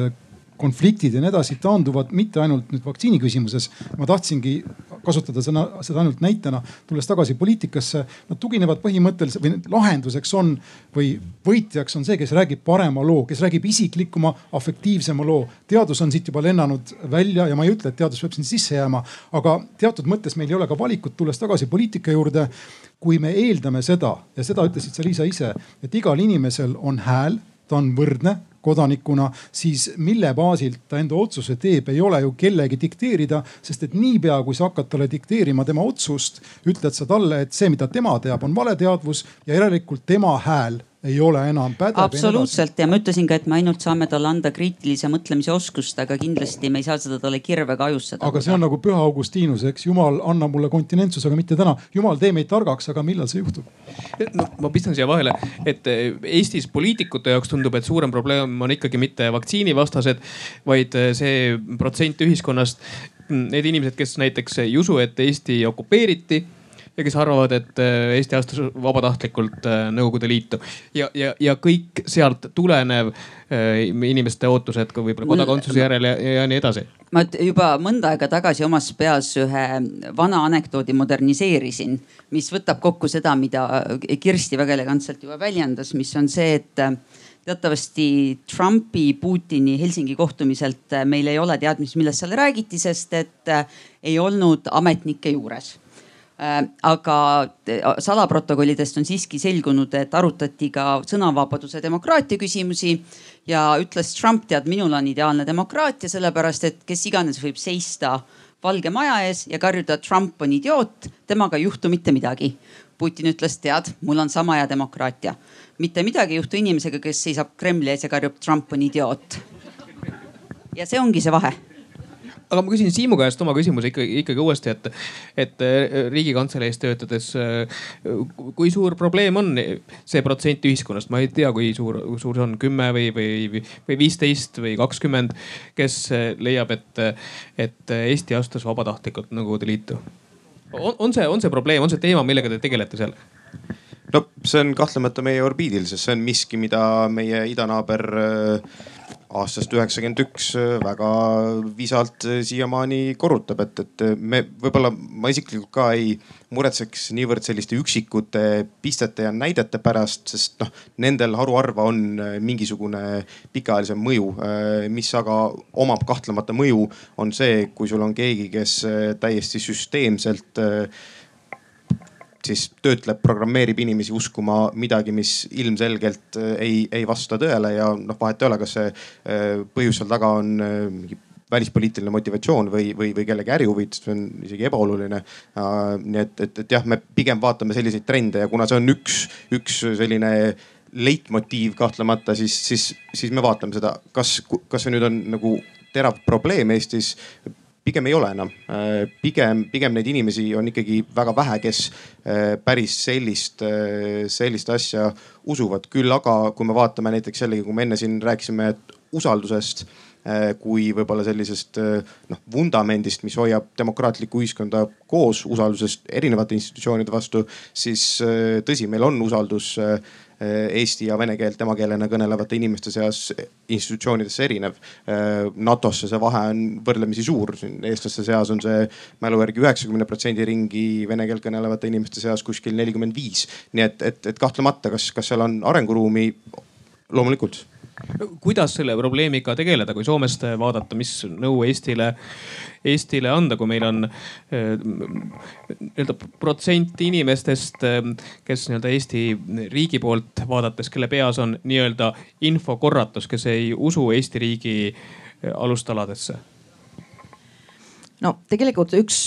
konfliktid ja nii edasi taanduvad mitte ainult nüüd vaktsiini küsimuses. ma tahtsingi kasutada sõna, seda ainult näitena, tulles tagasi poliitikasse. Nad tuginevad põhimõtteliselt või lahenduseks on või võitjaks on see, kes räägib parema loo, kes räägib isiklikuma, afektiivsema loo. teadus on siit juba lennanud välja ja ma ei ütle, et teadus peab siin sisse jääma, aga teatud mõttes meil ei ole ka valikut, tulles tagasi poliitika juurde. kui me eeldame seda ja seda ütlesid sa Liisa ise, et igal inimesel on hääl, ta on võrdne kodanikuna, siis mille baasilt ta enda otsuse teeb, ei ole ju kellegi dikteerida. sest et niipea, kui sa hakkad talle dikteerima tema otsust, ütled sa talle, et see, mida tema teab, on valeteadvus ja järelikult tema hääl ei ole enam pädev. absoluutselt ja ma ütlesin ka, et me ainult saame talle anda kriitilise mõtlemise oskust, aga kindlasti me ei saa seda talle kirvega ajustada. aga see on nagu püha Augustinus, eks jumal, anna mulle kontinentsus, aga mitte täna. jumal, tee meid targaks, aga millal see juhtub? no ma pistan siia vahele, et eh, Eestis poliitikute jaoks tundub, et suurem probleem on ikkagi mitte vaktsiinivastased, vaid eh, see protsent ühiskonnast. Need inimesed, kes näiteks ei usu, et Eesti okupeeriti ja kes arvavad, et äh, Eesti astus vabatahtlikult äh, Nõukogude Liitu ja, ja, ja kõik sealt tulenev äh, inimeste ootused ka võib-olla kodakondsuse järele ja, ja nii edasi. ma juba mõnda aega tagasi omas peas ühe vana anekdoodi moderniseerisin, mis võtab kokku seda, mida Kirsti väga elegantselt juba väljendas, mis on see, et teatavasti Trumpi, Putini Helsingi kohtumiselt meil ei ole teadmist, millest seal räägiti, sest et ei olnud ametnikke juures aga äh, salaprotokollidest on siiski selgunud, et arutati ka sõnavabaduse demokraatia küsimusi ja ütles Trump, tead, minul on ideaalne demokraatia, sellepärast et kes iganes võib seista Valge Maja ees ja karjuda, Trump on idioot, temaga ei juhtu mitte midagi. Putin ütles, tead, mul on sama hea demokraatia. mitte midagi ei juhtu inimesega, kes seisab Kremli ees ja karjub, Trump on idioot. ja see ongi see vahe aga ma küsin Siimu käest oma küsimuse ikkagi, ikkagi uuesti, et, et äh, riigikantseleis töötades, äh, kui suur probleem on see protsent ühiskonnast, ma ei tea, kui suur, suur see on, kümme või, või, või viisteist või kakskümmend, kes leiab, et, et Eesti astus vabatahtlikult Nõukogude Liitu? on, on see, on see probleem, on see teema, millega te tegelete seal? no see on kahtlemata meie orbiidil, sest see on miski, mida meie idanaaber äh, aastast üheksakümmend üks äh, väga visalt äh, siiamaani korrutab, et, et äh, me võib-olla ma isiklikult ka ei muretseks niivõrd selliste üksikute pistete ja näidete pärast, sest noh, nendel haruharva on mingisugune pikaajalisem mõju. mis aga omab kahtlemata mõju, on see, kui sul on keegi, kes täiesti süsteemselt siis töötleb, programmeerib inimesi uskuma midagi, mis ilmselgelt äh, ei, ei vasta tõele ja noh, vahet ei ole, kas see äh, põhjus seal taga on äh, mingi välispoliitiline motivatsioon või, või, või kellegi ärihuvid, see on isegi ebaoluline. nii et, et, et jah, me pigem vaatame selliseid trende ja kuna see on üks, üks selline leitmotiiv kahtlemata, siis, siis, siis me vaatame seda, kas, kas see nüüd on nagu terav probleem Eestis pigem ei ole enam. Äh, pigem, pigem neid inimesi on ikkagi väga vähe, kes äh, päris sellist, äh, sellist asja usuvad. küll aga kui me vaatame näiteks jällegi, kui me enne siin rääkisime usaldusest kui võib-olla sellisest noh vundamendist, mis hoiab demokraatlikku ühiskonda koos usaldusest erinevate institutsioonide vastu, siis tõsi, meil on usaldus eesti ja vene keelt emakeelena kõnelevate inimeste seas institutsioonidesse erinev. Eh, NATO-sse see vahe on võrdlemisi suur, siin eestlaste seas on see mälu järgi üheksakümne protsendi ringi, vene keelt kõnelevate inimeste seas kuskil nelikümmend viis. nii et, et, et kahtlemata, kas, kas seal on arenguruumi? loomulikult kuidas selle probleemiga tegeleda, kui Soomest vaadata, mis nõu Eestile, Eestile anda, kui meil on eh, nii-öelda protsent inimestest, eh, kes nii-öelda Eesti riigi poolt vaadates, kelle peas on nii-öelda infokorratus, kes ei usu Eesti riigi eh, alustaladesse no tegelikult üks,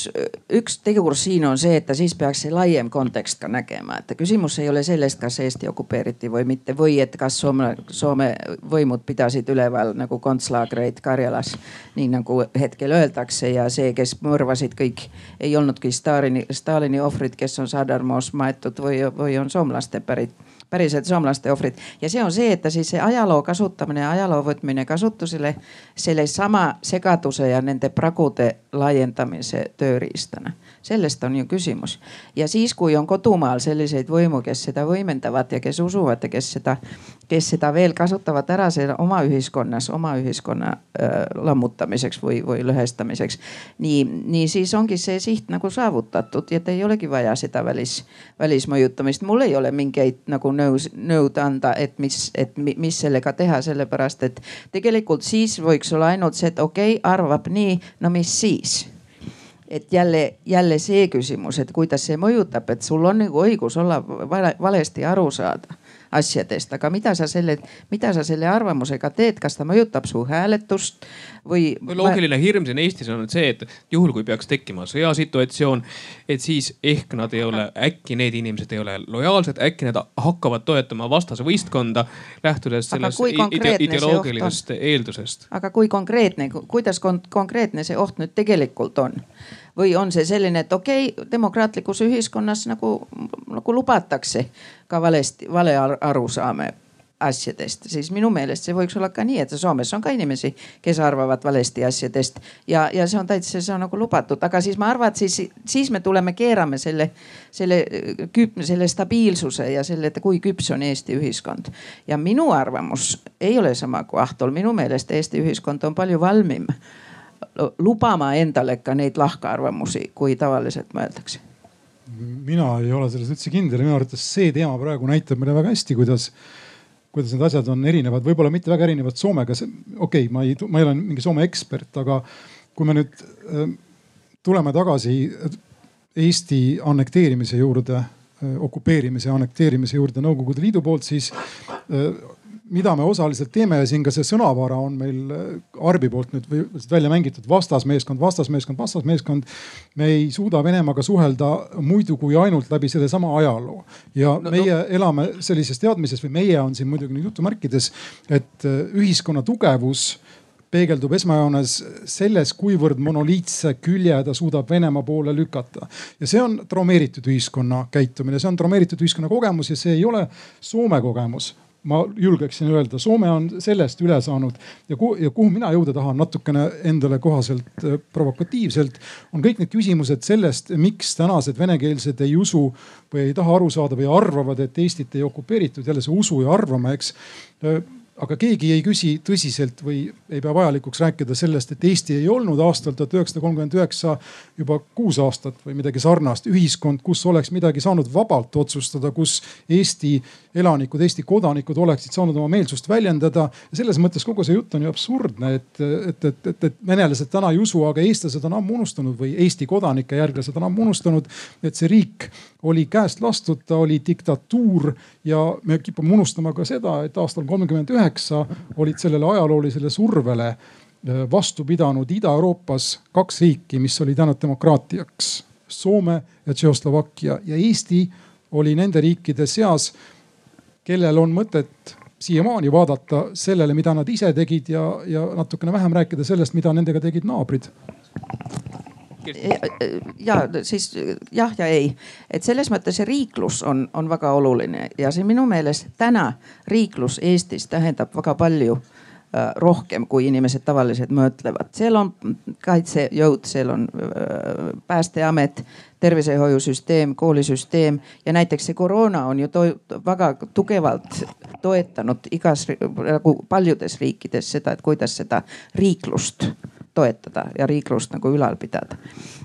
üks tegur siin on see, et ta siis peaks see laiem kontekst ka nägema, et küsimus ei ole sellest, kas Eesti okupeeriti või mitte või et kas Soome, Soome võimud pidasid üleval nagu kontslaagreid Karjalas, nii nagu hetkel öeldakse ja see, kes mõrvasid kõik, ei olnudki Stalini, Stalini ohvrid, kes on Sadarmoos maetud või, või on soomlaste pärit päriselt soomlaste ohvrid. ja see on see, et ta siis see ajaloo kasutamine, ajaloo võtmine kasutusele sellesama segaduse ja nende pragude laiendamise tööriistana. sellest on ju küsimus. ja siis, kui on kodumaal selliseid võimu, kes seda võimendavad ja kes usuvad ja kes seda, kes seda veel kasutavad ära selle oma ühiskonnas, oma ühiskonna äh, lammutamiseks või, või lõhestamiseks. nii, nii siis ongi see siht nagu saavutatud ja et ei olegi vaja seda välis, välismõjutamist. mul ei ole mingeid nagu nõus, nõud anda, et mis, et mis sellega teha, sellepärast et tegelikult siis võiks olla ainult see, et okei okay,, arvab nii, no mis siis? Et jälle, jälle see küsimus, et kuidas see mõjutab, et sul on nagu õigus olla vale, valesti aru saada asjadest, aga mida sa selle, mida sa selle arvamusega teed, kas ta mõjutab su hääletust või? loogiline hirm siin Eestis on see, et juhul kui peaks tekkima sõjasituatsioon, et siis ehk nad ei ole, äkki need inimesed ei ole lojaalsed, äkki nad hakkavad toetama vastase võistkonda, lähtudes sellest ide ideoloogilisest eeldusest. aga kui konkreetne, kuidas kon konkreetne see oht nüüd tegelikult on? Või on see selline, et okei okay,, demokraatlikus ühiskonnas nagu, nagu lubatakse ka valesti, vale arusaame asjadest, siis minu meelest see võiks olla ka nii, et Soomes on ka inimesi, kes arvavad valesti asjadest ja, ja see on täitsa, see on nagu lubatud, aga siis ma arvan, et siis, siis me tuleme, keerame selle, selle küp-, selle stabiilsuse ja selle, et kui küps on Eesti ühiskond. ja minu arvamus ei ole sama kui Ahtol, minu meelest Eesti ühiskond on palju valmim lubama endale ka neid lahkarvamusi, kui tavaliselt mõeldakse? mina ei ole selles üldse kindel minu arvates see teema praegu näitab meile väga hästi, kuidas, kuidas need asjad on erinevad, võib-olla mitte väga erinevad Soomega. okei okay,, ma ei, ma ei ole mingi Soome ekspert, aga kui me nüüd äh, tuleme tagasi Eesti annekteerimise juurde, äh, okupeerimise ja annekteerimise juurde Nõukogude Liidu poolt, siis äh, mida me osaliselt teeme ja siin ka see sõnavara on meil äh, Arbi poolt nüüd välja mängitud vastasmeeskond, vastasmeeskond, vastasmeeskond. me ei suuda Venemaaga suhelda muidu kui ainult läbi sellesama ajaloo ja no, meie no. elame sellises teadmises või meie on siin muidugi nüüd jutumärkides, et äh, ühiskonna tugevus peegeldub esmajoones selles, kuivõrd monoliitse külje ta suudab Venemaa poole lükata. ja see on traumeeritud ühiskonna käitumine, see on traumeeritud ühiskonna kogemus ja see ei ole Soome kogemus ma julgeksin öelda, Soome on sellest üle saanud ja kuhu, ja kuhu mina jõuda tahan natukene endale kohaselt äh, provokatiivselt, on kõik need küsimused sellest, miks tänased venekeelsed ei usu või ei taha aru saada või arvavad, et Eestit ei okupeeritud. jälle see usu ja arvama, eks äh, aga keegi ei küsi tõsiselt või ei pea vajalikuks rääkida sellest, et Eesti ei olnud aastal tuhat üheksasada kolmkümmend üheksa juba kuus aastat või midagi sarnast ühiskond, kus oleks midagi saanud vabalt otsustada, kus Eesti elanikud, Eesti kodanikud oleksid saanud oma meelsust väljendada. selles mõttes kogu see jutt on ju absurdne, et, et, et, et, et venelased täna ei usu, aga eestlased on ammu unustanud või Eesti kodanike järglased on ammu unustanud, et see riik oli käest lastud, ta oli diktatuur ja me kipume unustama ka seda, et aastal kolmkümmend üheksa olid sellele ajaloolisele survele äh, vastu pidanud Ida-Euroopas kaks riiki, mis olid jäänud demokraatiaks. Soome ja Tšehhoslovakkia ja Eesti oli nende riikide seas kellel on mõtet siiamaani vaadata sellele, mida nad ise tegid ja, ja natukene vähem rääkida sellest, mida nendega tegid naabrid ja siis jah ja ei, et selles mõttes see riiklus on, on väga oluline. Ja see minu meelest täna riiklus Eestis tähendab väga palju Äh, rohkem, kui inimesed tavaliselt mõtlevad. seal on kaitsejõud, seal on äh, päästeamet, tervishoiusüsteem, koolisüsteem. Ja näiteks see koroona on ju to väga tugevalt toetanud igas nagu paljudes riikides seda, et kuidas seda riiklust toetada ja riiklust nagu ülal pidada.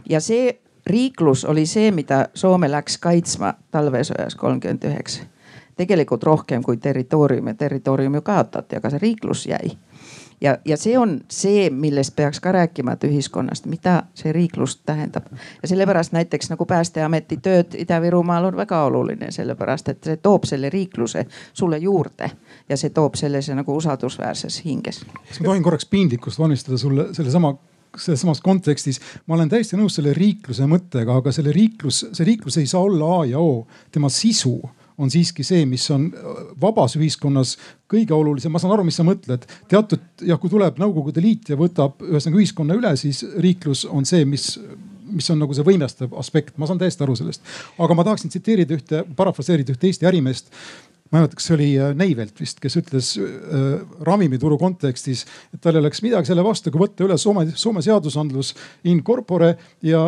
ja see riiklus oli see, mida Soome läks kaitsma talvesõjas kolmkümmend üheksa tegelikult rohkem kui territoorium ja territoorium ju kaotati, aga see riiklus jäi ja, ja see on see, millest peaks ka rääkima, et ühiskonnast, mida see riiklus tähendab. ja sellepärast näiteks nagu päästeameti tööd Ida-Virumaal on väga oluline, sellepärast et see toob selle riikluse sulle juurde ja see toob sellise nagu usaldusväärses hinges. kas ma tohin korraks piinlikkust valmistada sulle sellesama selles samas kontekstis ma olen täiesti nõus selle riikluse mõttega, aga selle riiklus, see riiklus ei saa olla A ja O, tema sisu on siiski see, mis on vabas ühiskonnas kõige olulisem. ma saan aru, mis sa mõtled. teatud jah, kui tuleb Nõukogude Liit ja võtab ühesõnaga ühiskonna üle, siis riiklus on see, mis mis on nagu see võimestav aspekt, ma saan täiesti aru sellest. aga ma tahaksin tsiteerida ühte, parafraseerida ühte Eesti ärimeest ma ei mäleta, kas see oli äh, Neivelt vist, kes ütles äh, ravimiturу kontekstis, et tal ei oleks midagi selle vastu, kui võtta üle Soome, Soome seadusandlus in corpore ja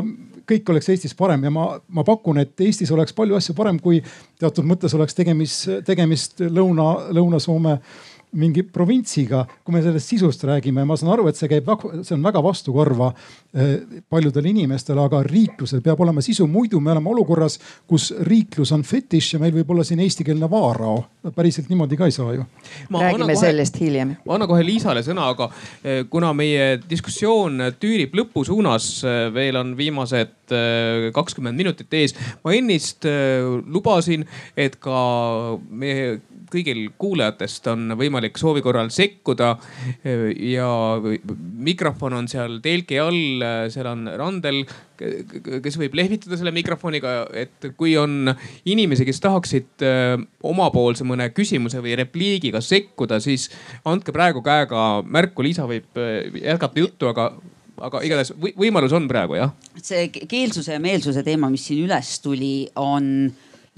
kõik oleks Eestis parem ja ma, ma pakun, et Eestis oleks palju asju parem, kui teatud mõttes oleks tegemist, tegemist Lõuna, Lõuna-Soome mingi provintsiga, kui me sellest sisust räägime, ma saan aru, et see käib, see on väga vastukarva eh, paljudele inimestele, aga riiklusel peab olema sisu, muidu me oleme olukorras, kus riiklus on fetiš ja meil võib olla siin eestikeelne vaarao. päriselt niimoodi ka ei saa ju. räägime kohe, sellest hiljem. ma annan kohe Liisale sõna, aga eh, kuna meie diskussioon tüürib lõpu suunas, eh, veel on viimased kakskümmend minutit ees. ma ennist lubasin, et ka meie kõigil kuulajatest on võimalik soovi korral sekkuda. ja mikrofon on seal telgi all, seal on Randel, kes võib lehvitada selle mikrofoniga, et kui on inimesi, kes tahaksid äh, omapoolse mõne küsimuse või repliigiga sekkuda, siis andke praegu käega märku. Liisa võib äh, jätkata juttu, aga aga igatahes võimalus on praegu jah. see keelsuse ja meelsuse teema, mis siin üles tuli, on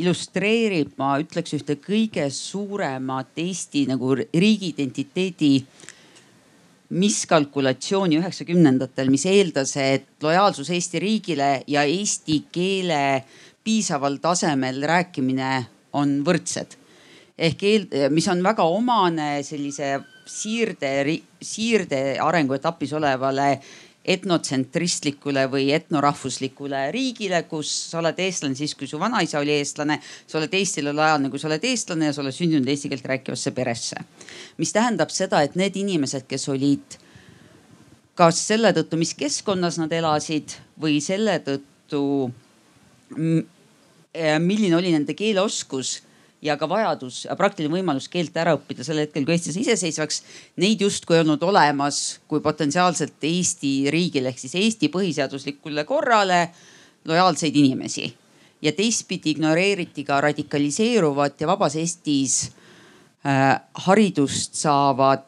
illustreerib, ma ütleks ühte kõige suuremat Eesti nagu riigiidentiteedi miskalkulatsiooni üheksakümnendatel, mis eeldas, et lojaalsus Eesti riigile ja eesti keele piisaval tasemel rääkimine on võrdsed. ehk eel-, mis on väga omane sellise siirde, siirde arenguetapis olevale etnotsentristlikule või etnorahvuslikule riigile, kus sa oled eestlane siis, kui su vanaisa oli eestlane. sa oled Eestile lojaalne, kui sa oled eestlane ja sa oled sündinud eesti keelt rääkivasse peresse. mis tähendab seda, et need inimesed, kes olid kas selle tõttu, mis keskkonnas nad elasid või selle tõttu, milline oli nende keeleoskus ja ka vajadus ja praktiline võimalus keelt ära õppida sel hetkel, kui Eesti sai iseseisvaks. Neid justkui ei olnud olemas kui potentsiaalselt Eesti riigile ehk siis Eesti põhiseaduslikule korrale lojaalseid inimesi. ja teistpidi ignoreeriti ka radikaliseeruvat ja vabas Eestis äh, haridust saavat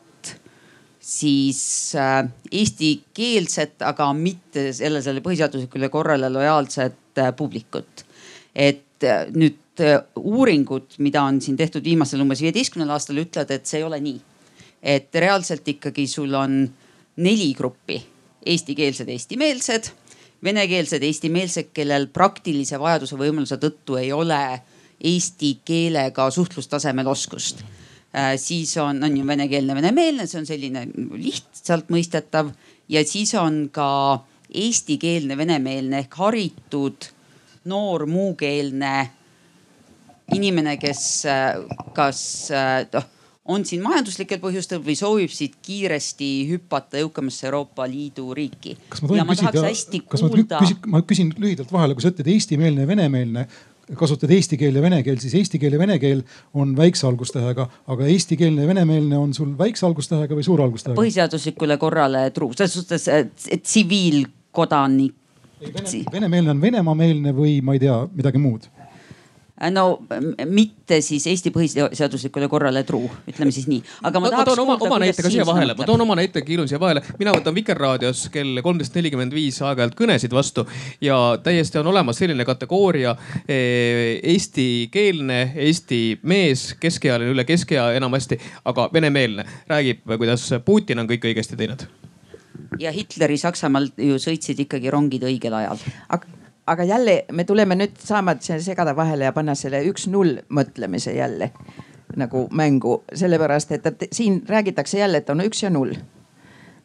siis äh, eestikeelset, aga mitte jälle selle põhiseaduslikule korrale lojaalset äh, publikut. et äh, nüüd uuringud, mida on siin tehtud viimasel umbes viieteistkümnel aastal, ütlevad, et see ei ole nii. et reaalselt ikkagi sul on neli gruppi, eestikeelsed, eestimeelsed, venekeelsed, eestimeelsed, kellel praktilise vajaduse võimaluse tõttu ei ole eesti keelega suhtlustasemel oskust. Äh, siis on, on ju venekeelne, venemeelne, see on selline lihtsalt mõistetav. Ja siis on ka eestikeelne, venemeelne ehk haritud noor muukeelne inimene, kes kas noh on siin majanduslikel põhjustel või soovib siit kiiresti hüpata jõukamasse Euroopa Liidu riiki. kas ma tohin küsida, kas ma kuulda... küsin, ma küsin lühidalt vahele, kui sa ütled eestimeelne ja venemeelne, kasutad eesti keel ja vene keel, siis eesti keel ja vene keel on väikse algustähega, aga eestikeelne ja venemeelne on sul väikse algustähega või suure algustähega? põhiseaduslikule korrale truu, selles suhtes tsiviilkodanik. Vene, venemeelne on Venemaa-meelne või ma ei tea, midagi muud Äh, no mitte siis Eesti põhiseaduslikule korrale truu, ütleme siis nii. aga ma, ma, ma toon oma, oma näite ka siia vahele, ma toon oma näite kiirun siia vahele. mina võtan Vikerraadios kell kolmteist nelikümmend viis aeg-ajalt kõnesid vastu ja täiesti on olemas selline kategooria eh, eestikeelne, eesti mees, keskealine, üle keskea enamasti, aga venemeelne. räägib, kuidas Putin on kõik õigesti teinud ja Hitleri Saksamaal ju sõitsid ikkagi rongid õigel ajal aga jälle me tuleme nüüd saama segada vahele ja panna selle üks-null mõtlemise jälle nagu mängu, sellepärast et, et siin räägitakse jälle, et on üks ja null.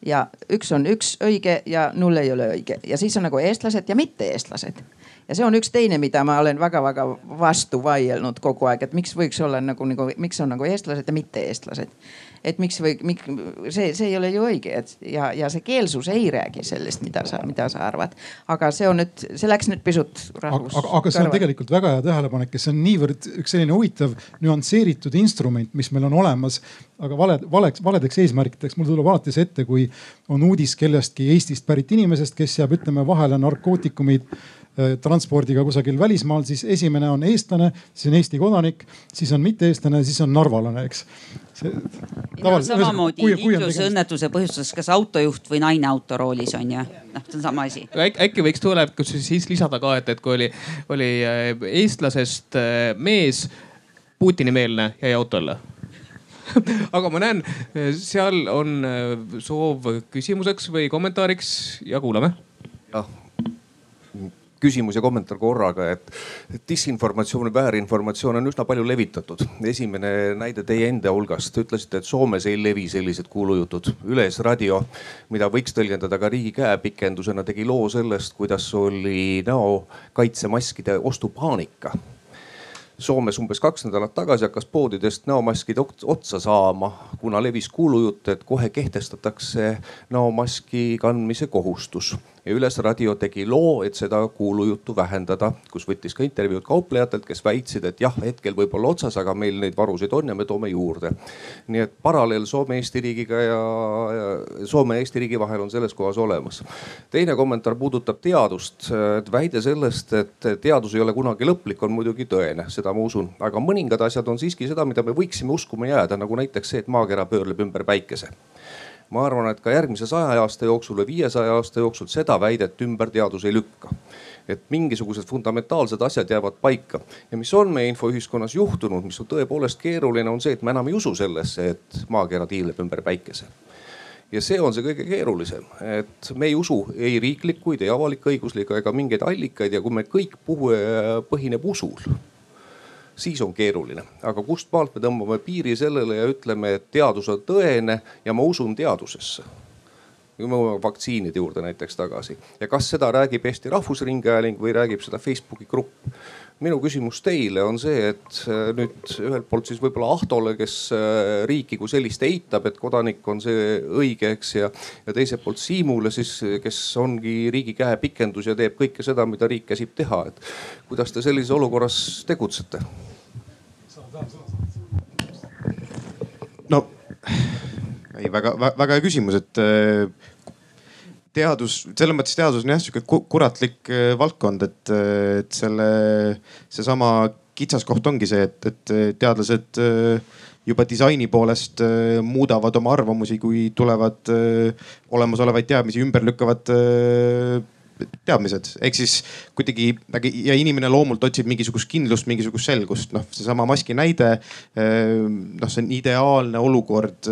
ja üks on üks õige ja null ei ole õige. Ja siis on nagu eestlased ja mitte-eestlased ja see on üks teine, mida ma olen väga-väga vastu vaielnud kogu aeg, et miks võiks olla nagu, nagu, miks on nagu eestlased ja mitte-eestlased et miks või miks, see, see ei ole ju õige, et ja, ja see keelsus ei räägi sellest, mida sa, mida sa arvad. aga see on nüüd, see läks nüüd pisut rahvus. aga, aga see on tegelikult väga hea tähelepanek ja see on niivõrd üks selline huvitav nüansseeritud instrument, mis meil on olemas. aga vale, valeks, valedeks eesmärkideks mul tuleb alati see ette, kui on uudis kellestki Eestist pärit inimesest, kes jääb, ütleme vahele narkootikumid transpordiga kusagil välismaal, siis esimene on eestlane, siis on Eesti kodanik, siis on mitte-eestlane, siis on narvalane, eks. No, samamoodi liiklusõnnetuse põhjustas kas autojuht või naine autoroolis on ju, noh see on sama asi. äkki võiks tulevikus siis lisada ka, et, et kui oli, oli äh, eestlasest äh, mees Putini-meelne jäi auto alla [laughs] aga ma näen, seal on soov küsimuseks või kommentaariks ja kuulame. jah, küsimus ja kommentaar korraga, et disinformatsioon väärinformatsioon on üsna palju levitatud. esimene näide teie enda hulgast, te ütlesite, et Soomes ei levi sellised kuulujutud. Üles raadio, mida võiks tõlgendada ka riigi käepikendusena, tegi loo sellest, kuidas oli näokaitsemaskide ostupaanika Soomes umbes kaks nädalat tagasi hakkas poodidest näomaskid otsa saama, kuna levis kuulujutt, et kohe kehtestatakse näomaski kandmise kohustus ja Üles raadio tegi loo, et seda kuulujuttu vähendada, kus võttis ka intervjuud kauplejatelt, kes väitsid, et jah, hetkel võib olla otsas, aga meil neid varusid on ja me toome juurde. nii et paralleel Soome-Eesti riigiga ja, ja Soome ja Eesti riigi vahel on selles kohas olemas. teine kommentaar puudutab teadust. väide sellest, et teadus ei ole kunagi lõplik, on muidugi tõene, seda ma usun, aga mõningad asjad on siiski seda, mida me võiksime uskuma jääda, nagu näiteks see, et maakera pöörleb ümber päikese ma arvan, et ka järgmise saja aasta jooksul või viiesaja aasta jooksul seda väidet ümber teadus ei lükka. et mingisugused fundamentaalsed asjad jäävad paika ja mis on meie infoühiskonnas juhtunud, mis on tõepoolest keeruline, on see, et me enam ei usu sellesse, et maakera tiirleb ümber päikese ja see on see kõige keerulisem, et me ei usu ei riiklikuid, ei avalik-õiguslikke ega mingeid allikaid ja kui me kõik puhu, põhineb usul siis on keeruline. aga kust maalt me tõmbame piiri sellele ja ütleme, et teadus on tõene ja ma usun teadusesse kui me jõuame vaktsiinide juurde näiteks tagasi ja kas seda räägib Eesti Rahvusringhääling või räägib seda Facebooki grupp. Minu küsimus teile on see, et äh, nüüd ühelt poolt siis võib-olla Ahtole, kes äh, riiki kui sellist eitab, et kodanik on see õige, eks ja, ja teiselt poolt Siimule siis, kes ongi riigi käepikendus ja teeb kõike seda, mida riik käsib teha, et kuidas te sellises olukorras tegutsete? no ei väga, väga hea küsimus, et äh, teadus, selles mõttes teadus on jah sihuke kuratlik äh, valdkond, et, äh, et selle, seesama kitsaskoht ongi see, et, et teadlased juba disaini poolest muudavad oma arvamusi, kui tulevad olemasolevaid teadmisi ümber lükkavad teadmised, ehk siis kuidagi ja inimene loomult otsib mingisugust kindlust, mingisugust selgust, noh seesama maski näide. noh, see on ideaalne olukord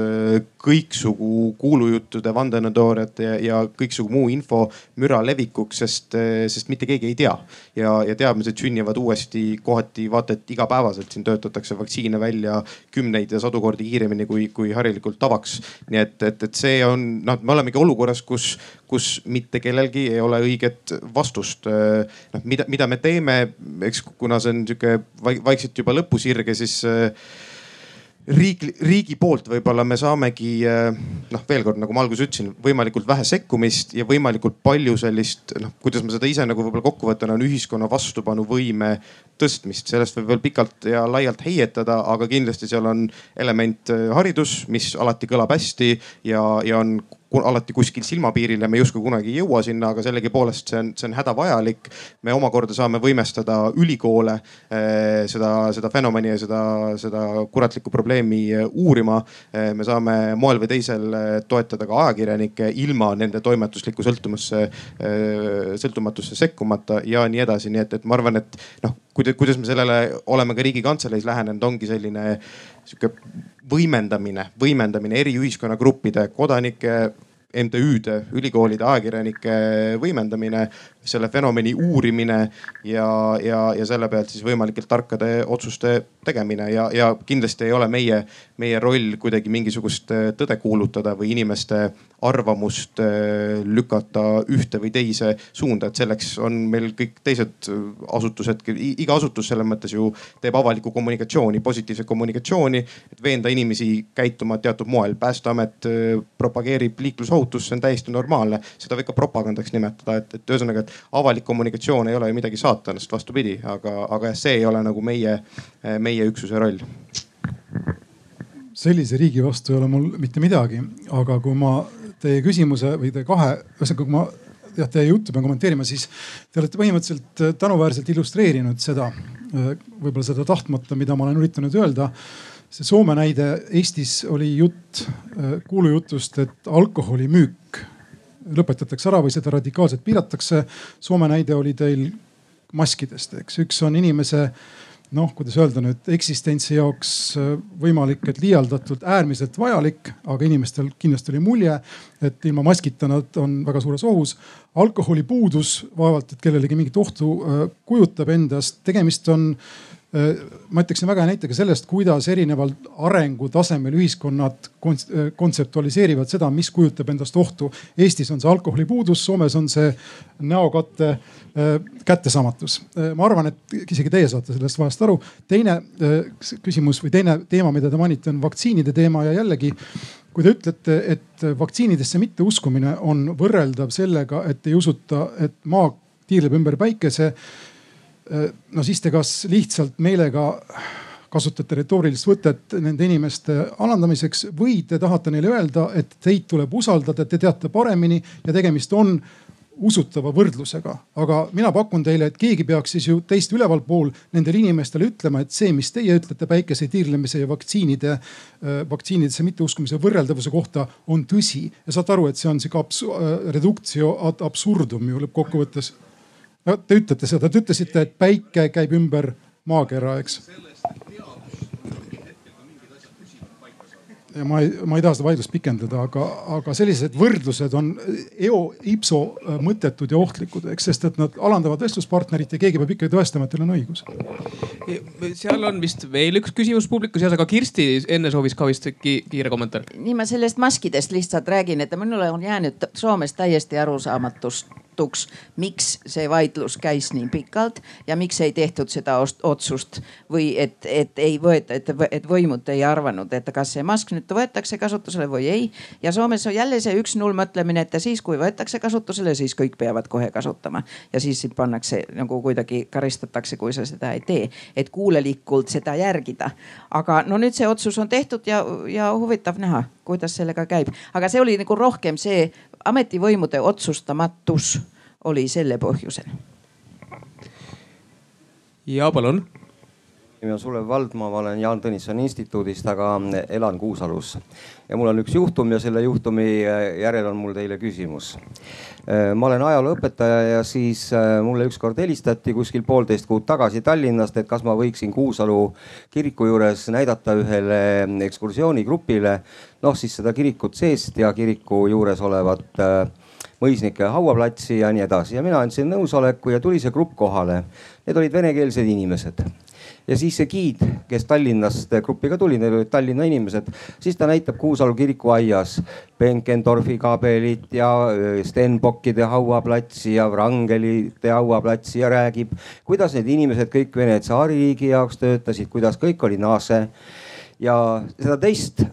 kõiksugu kuulujuttude, vandenõuteooriate ja, ja kõiksugu muu info müra levikuks, sest, sest mitte keegi ei tea. ja, ja teadmised sünnivad uuesti kohati vaata et igapäevaselt, siin töötatakse vaktsiine välja kümneid ja sadu kordi kiiremini kui, kui harilikult tavaks. nii et, et, et see on noh, me olemegi olukorras, kus, kus mitte kellelgi ei ole õige õiget vastust. noh, mida, mida me teeme, eks kuna see on sihuke vaikselt juba lõpusirge, siis riik, riigi poolt võib-olla me saamegi noh, veel kord, nagu ma alguses ütlesin, võimalikult vähe sekkumist ja võimalikult palju sellist noh, kuidas ma seda ise nagu võib-olla kokku võtan, on ühiskonna vastupanuvõime tõstmist, sellest võib veel pikalt ja laialt heietada, aga kindlasti seal on element haridus, mis alati kõlab hästi ja, ja on alati kuskil silmapiiril ja me justkui kunagi ei jõua sinna, aga sellegipoolest see on, see on hädavajalik. me omakorda saame võimestada ülikoole eh, seda, seda fenomeni ja seda, seda kuratlikku probleemi eh, uurima. Eh, me saame moel või teisel toetada ka ajakirjanikke ilma nende toimetuslikku sõltumasse, sõltumatusse sekkumata ja nii edasi, nii et, et ma arvan, et noh, kuidas me sellele oleme ka riigikantseleis lähenenud, ongi selline sihuke võimendamine, võimendamine eri ühiskonnagruppide, kodanike, MTÜ-de, ülikoolide, ajakirjanike võimendamine selle fenomeni uurimine ja, ja, ja selle pealt siis võimalikult tarkade otsuste tegemine. Ja, ja kindlasti ei ole meie, meie roll kuidagi mingisugust tõde kuulutada või inimeste arvamust äh, lükata ühte või teise suunda, et selleks on meil kõik teised asutused, iga asutus selles mõttes ju teeb avalikku kommunikatsiooni, positiivset kommunikatsiooni, et veenda inimesi käituma teatud moel. päästeamet äh, propageerib liiklusohutust, see on täiesti normaalne, seda võib ka propagandaks nimetada, et, et ühesõnaga, et avalik kommunikatsioon ei ole ju midagi saatanast, vastupidi, aga, aga see ei ole nagu meie, meie üksuse roll sellise riigi vastu ei ole mul mitte midagi, aga kui ma teie küsimuse või teie kahe, ühesõnaga kui ma jah, teie juttu pean kommenteerima, siis te olete põhimõtteliselt äh, tänuväärselt illustreerinud seda, äh, võib-olla seda tahtmata, mida ma olen üritanud öelda. see Soome näide, Eestis oli jutt, äh, kuulujutust, et alkoholimüük lõpetatakse ära või seda radikaalselt piiratakse. Soome näide oli teil maskidest, eks, üks on inimese noh, kuidas öelda nüüd eksistentsi jaoks äh, võimalik, et liialdatult äärmiselt vajalik, aga inimestel kindlasti oli mulje, et ilma maskita nad on väga suures ohus. alkoholi puudus vaevalt, et kellelegi mingit ohtu äh, kujutab endast, tegemist on ma ütleksin väga hea näitega sellest, kuidas erineval arengutasemel ühiskonnad kontseptualiseerivad seda, mis kujutab endast ohtu. Eestis on see alkoholipuudus, Soomes on see näokatte äh, kättesaamatus. Äh, ma arvan, et isegi teie saate sellest vahest aru. teine küsimus või teine teema, mida te mainite, on vaktsiinide teema ja jällegi kui te ütlete, et vaktsiinidesse mitteuskumine on võrreldav sellega, et ei usuta, et maa tiirleb ümber päikese Äh, no siis te kas lihtsalt meelega kasutate retoorilist võtet nende inimeste alandamiseks või te tahate neile öelda, et teid tuleb usaldada, te teate paremini ja tegemist on usutava võrdlusega. aga mina pakun teile, et keegi peaks siis ju teist ülevalpool nendele inimestele ütlema, et see, mis teie ütlete päikese tiirlemise ja vaktsiinide, äh, vaktsiinidesse mitteuskуmise võrreldavuse kohta on tõsi. ja saate aru, et see on sihuke abs äh, reductio ad absurdum ju lõppkokkuvõttes no te ütlete seda, te ütlesite, et päike käib ümber maakera, eks. ja ma ei, ma ei taha seda vaidlust pikendada, aga, aga sellised võrdlused on eo ipso mõttetud ja ohtlikud, eks, sest et nad alandavad vestluspartnerit ja keegi peab ikkagi tõestama, et teil on õigus. seal on vist veel üks küsimus publiku seas, aga Kirsti enne soovis ka vist ki kiire kommentaar. nii ma sellest maskidest lihtsalt räägin, et minule on jäänud Soomes täiesti arusaamatust jutuks, miks see vaidlus käis nii pikalt ja miks ei tehtud seda otsust või et, et ei võeta, et, et võimud ei arvanud, et kas see mask nüüd võetakse kasutusele või ei. ja Soomes on jälle see üks-null mõtlemine, et siis kui võetakse kasutusele, siis kõik peavad kohe kasutama ja siis sind pannakse nagu kuidagi karistatakse, kui sa seda ei tee, et kuulelikult seda järgida. aga no nüüd see otsus on tehtud ja, ja huvitav näha, kuidas sellega käib, aga see oli nagu rohkem see ametivõimude otsustamatus oli selle põhjusel. ja palun nimi on Sulev Valdmaa, ma olen Jaan Tõnissoni instituudist, aga elan Kuusalus. ja mul on üks juhtum ja selle juhtumi järel on mul teile küsimus. ma olen ajalooõpetaja ja siis äh, mulle ükskord helistati kuskil poolteist kuud tagasi Tallinnast, et kas ma võiksin Kuusalu kiriku juures näidata ühele ekskursioonigrupile noh, siis seda kirikut seest ja kiriku juures olevat äh, mõisnike hauaplatsi ja nii edasi ja mina andsin nõusoleku ja tuli see grupp kohale. Need olid venekeelsed inimesed ja siis see giid, kes Tallinnast grupiga tuli, need olid Tallinna inimesed, siis ta näitab Kuusalu kiriku aias Benkendorfi kabelit ja äh, Stenbockide hauaplatsi ja Wrangelite hauaplatsi ja räägib, kuidas need inimesed kõik Vene tsaaririigi jaoks töötasid, kuidas kõik oli nase ja seda teist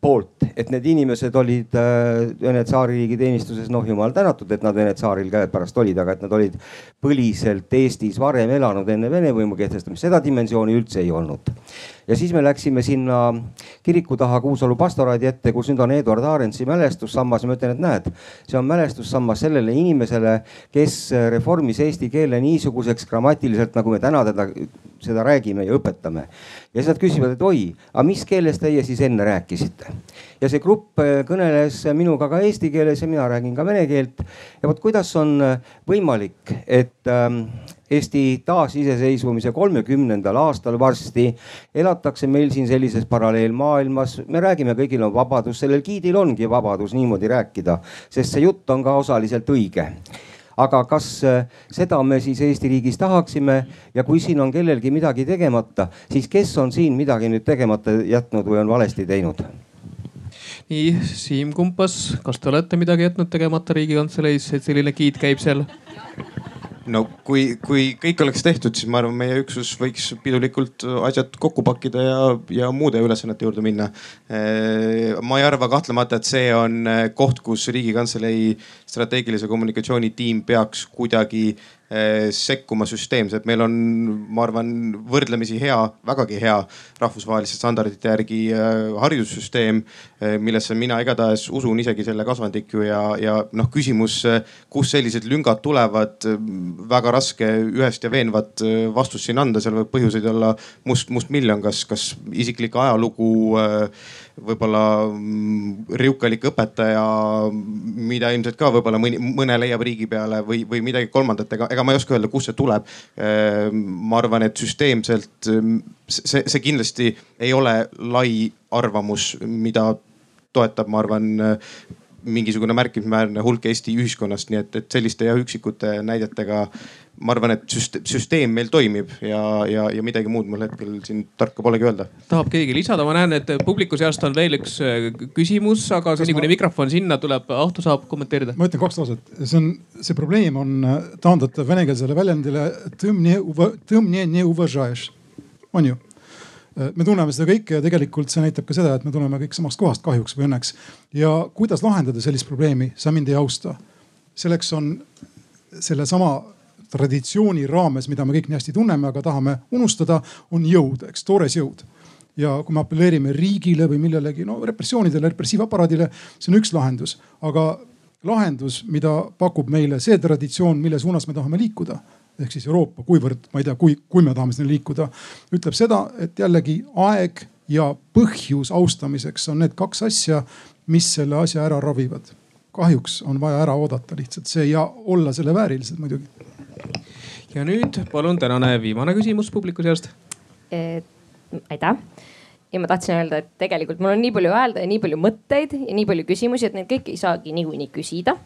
poolt, et need inimesed olid äh, Vene tsaaririigi teenistuses, noh jumal tänatud, et nad Vene tsaaril käepärast olid, aga et nad olid põliselt Eestis varem elanud enne Vene võimu kehtestamist, seda dimensiooni üldse ei olnud. Ja siis me läksime sinna kiriku taha Kuusalu pastoraadi ette, kus nüüd on Eduard Arentsi mälestussammas ja ma ütlen, et näed, see on mälestussammas sellele inimesele, kes reformis eesti keele niisuguseks grammatiliselt, nagu me täna teda, seda räägime ja õpetame ja siis nad küsivad, et oi, aga mis keeles teie siis enne rääkisite? ja see grupp äh, kõneles minuga ka eesti keeles ja mina räägin ka vene keelt. ja vot kuidas on võimalik, et ähm, Eesti taasiseseisvumise kolmekümnendal aastal varsti elatakse meil siin sellises paralleelmaailmas, me räägime, kõigil on vabadus, sellel giidil ongi vabadus niimoodi rääkida, sest see jutt on ka osaliselt õige aga kas seda me siis Eesti riigis tahaksime ja kui siin on kellelgi midagi tegemata, siis kes on siin midagi nüüd tegemata jätnud või on valesti teinud? nii, Siim Kumpas, kas te olete midagi jätnud tegemata riigikantseleis, et selline giid käib seal? No kui, kui kõik oleks tehtud, siis ma arvan, meie üksus võiks pidulikult asjad kokku pakkida ja, ja muude ülesannete juurde minna. ma ei arva kahtlemata, et see on koht, kus riigikantselei strateegilise kommunikatsiooni tiim peaks kuidagi sekkuma süsteemselt. meil on, ma arvan, võrdlemisi hea, vägagi hea rahvusvaheliste standardite järgi eh, haridussüsteem, eh, millesse mina igatahes usun isegi selle kasvandikku ja, ja noh, küsimus, kust sellised lüngad tulevad, väga raske ühest ja veenvat vastust siin anda, seal võib põhjuseid olla must, mustmiljon, kas, kas isiklik ajalugu võib-olla mm, riukalik õpetaja, mida ilmselt ka võib-olla mõni, mõne leiab riigi peale või, või midagi kolmandat, ega, ega ma ei oska öelda, kust see tuleb. Ehm, ma arvan, et süsteemselt mm, see, see kindlasti ei ole lai arvamus, mida toetab, ma arvan mingisugune märkimisväärne hulk Eesti ühiskonnast, nii et, et selliste ja üksikute näidetega ma arvan, et süsteem meil toimib ja, ja, ja midagi muud mul hetkel siin tarka polegi öelda. tahab keegi lisada, ma näen, et publiku seast on veel üks äh, küsimus, aga seni kuni ma... mikrofon sinna tuleb, Ahto saab kommenteerida. ma ütlen kaks lauset, see on, see probleem on äh, taandatav venekeelsele väljendile. on ju? Äh, me tunneme seda kõike ja tegelikult see näitab ka seda, et me tuleme kõik samast kohast kahjuks või õnneks. ja kuidas lahendada sellist probleemi, sa mind ei austa. selleks on sellesama traditsiooni raames, mida me kõik nii hästi tunneme, aga tahame unustada, on jõud, eks, toores jõud ja kui me apelleerime riigile või millelegi, no repressioonidele, repressiivaparaadile, see on üks lahendus, aga lahendus, mida pakub meile see traditsioon, mille suunas me tahame liikuda ehk siis Euroopa, kuivõrd, ma ei tea, kui, kui me tahame sinna liikuda, ütleb seda, et jällegi aeg ja põhjus austamiseks on need kaks asja, mis selle asja ära ravivad. kahjuks on vaja ära oodata lihtsalt see ja olla selle väärilised muidugi ja nüüd palun tänane viimane küsimus publiku seast. aitäh ja ma tahtsin öelda, et tegelikult mul on nii palju öelda ja nii palju mõtteid ja nii palju küsimusi, et neid kõiki ei saagi niikuinii küsida.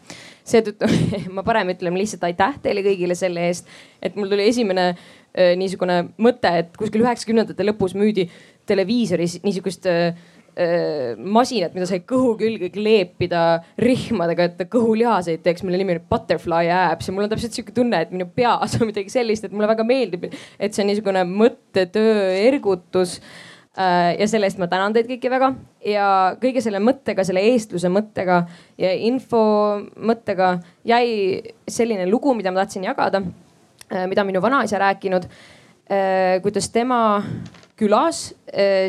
seetõttu [laughs] ma parem ütlen lihtsalt aitäh teile kõigile selle eest, et mul tuli esimene äh, niisugune mõte, et kuskil üheksakümnendate lõpus müüdi televiisoris niisugust äh, Äh, masinat, mida sai kõhu külge kleepida rihmadega, et ta kõhulihaseid teeks, mille nimi on butterfly abs ja mul on täpselt sihuke tunne, et minu peas on midagi sellist, et mulle väga meeldib, et see on niisugune mõttetöö ergutus ja selle eest ma tänan teid kõiki väga ja kõige selle mõttega, selle eestluse mõttega ja info mõttega jäi selline lugu, mida ma tahtsin jagada, äh, mida minu vanaisa rääkinud. kuidas tema külas,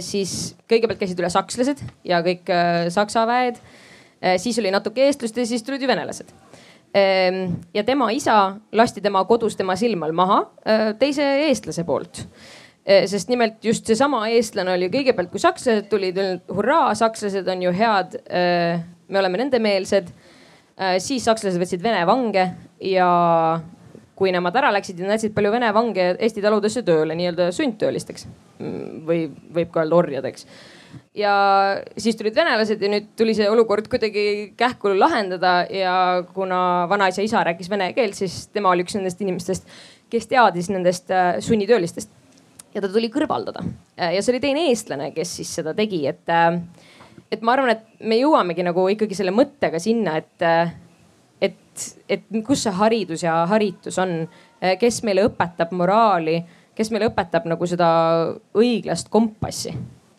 siis kõigepealt käisid üle sakslased ja kõik saksa väed. Siis oli natuke eestlust ja siis tulid ju venelased. Ehm, ja tema isa lasti tema kodus tema silma all maha teise eestlase poolt sest nimelt just seesama eestlane oli kõigepealt, kui sakslased tulid, hurraa, sakslased on ju head. me oleme nendemeelsed. siis sakslased võtsid Vene vange ja kui nemad ära läksid ja näitasid palju Vene vange Eesti taludesse tööle, nii-öelda sundtöölisteks või võib ka öelda orjadeks. ja siis tulid venelased ja nüüd tuli see olukord kuidagi kähku lahendada ja kuna vanaisa isa rääkis vene keelt, siis tema oli üks nendest inimestest, kes teadis nendest sunnitöölistest. Ja ta tuli kõrvaldada. Ja see oli teine eestlane, kes siis seda tegi, et, äh, et ma arvan, et me jõuamegi nagu ikkagi selle mõttega sinna, et äh, et, et kus see haridus ja haritus on, kes meile õpetab moraali, kes meile õpetab nagu seda õiglast kompassi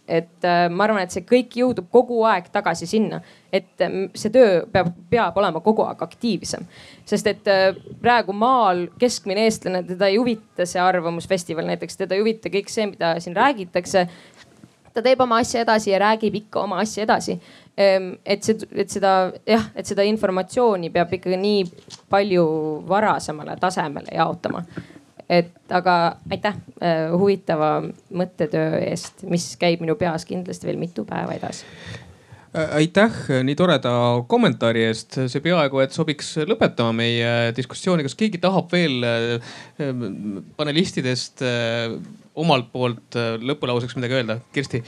et äh, ma arvan, et see kõik jõudub kogu aeg tagasi sinna, et äh, see töö peab, peab olema kogu aeg aktiivsem. sest et äh, praegu maal keskmine eestlane, teda ei huvita see arvamusfestival näiteks, teda ei huvita kõik see, mida siin räägitakse. ta teeb oma asja edasi ja räägib ikka oma asja edasi Ehm, et see, et seda jah, et seda informatsiooni peab ikkagi nii palju varasemale tasemele jaotama. Et aga aitäh äh, huvitava mõttetöö eest, mis käib minu peas kindlasti veel mitu päeva edasi äh, aitäh nii toreda kommentaari eest, see peaaegu et sobiks lõpetama meie diskussiooni, kas keegi tahab veel äh, panelistidest omalt poolt lõpulauseks midagi öelda, Kirsti?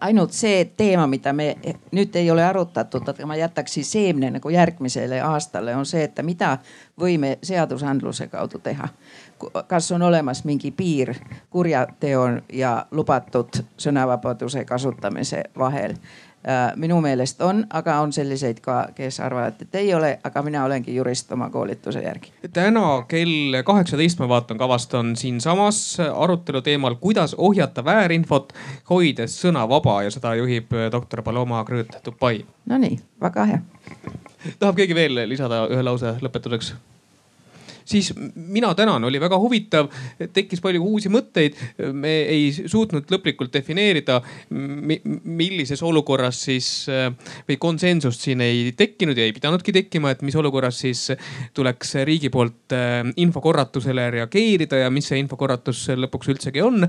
ainult see teema, mida me nüüd ei ole arutatud, aga ma jätaks siis seemne nagu järgmisele aastale, on see, et mida võime seadusandluse kaudu teha. Kas on olemas mingi piir kurjateo ja lubatud sõnavabaduse kasutamise vahel Äh, minu meelest on, aga on selliseid ka, kes arvavad, et ei ole, aga mina olengi jurist oma koolituse järgi. täna kell kaheksateist, ma vaatan kavast, on siinsamas arutelu teemal, kuidas ohjata väärinfot, hoides sõna vaba ja seda juhib doktor Paloma Krõõt-Tupai. Nonii, väga hea. tahab keegi veel lisada ühe lause lõpetuseks? Siis mina tänan, oli väga huvitav, tekkis palju uusi mõtteid. me ei suutnud lõplikult defineerida, millises olukorras siis või konsensust siin ei tekkinud ja ei pidanudki tekkima, et mis olukorras siis tuleks riigi poolt äh, infokorratusele reageerida ja mis see infokorratus lõpuks üldsegi on.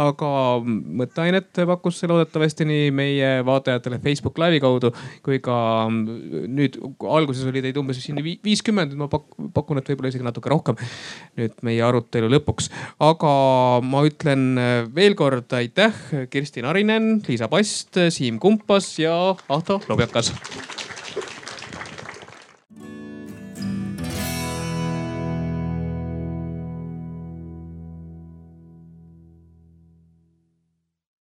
aga mõtteainet pakkus see loodetavasti nii meie vaatajatele Facebook Live'i kaudu kui ka nüüd alguses oli teid umbes siin viiskümmend, ma pakun, et võib-olla isegi natuke rohkem nüüd meie arutelu lõpuks. aga ma ütlen veel kord aitäh, Kersti Narinen, Liisa Past, Siim Kumpas ja Ahto Lobjakas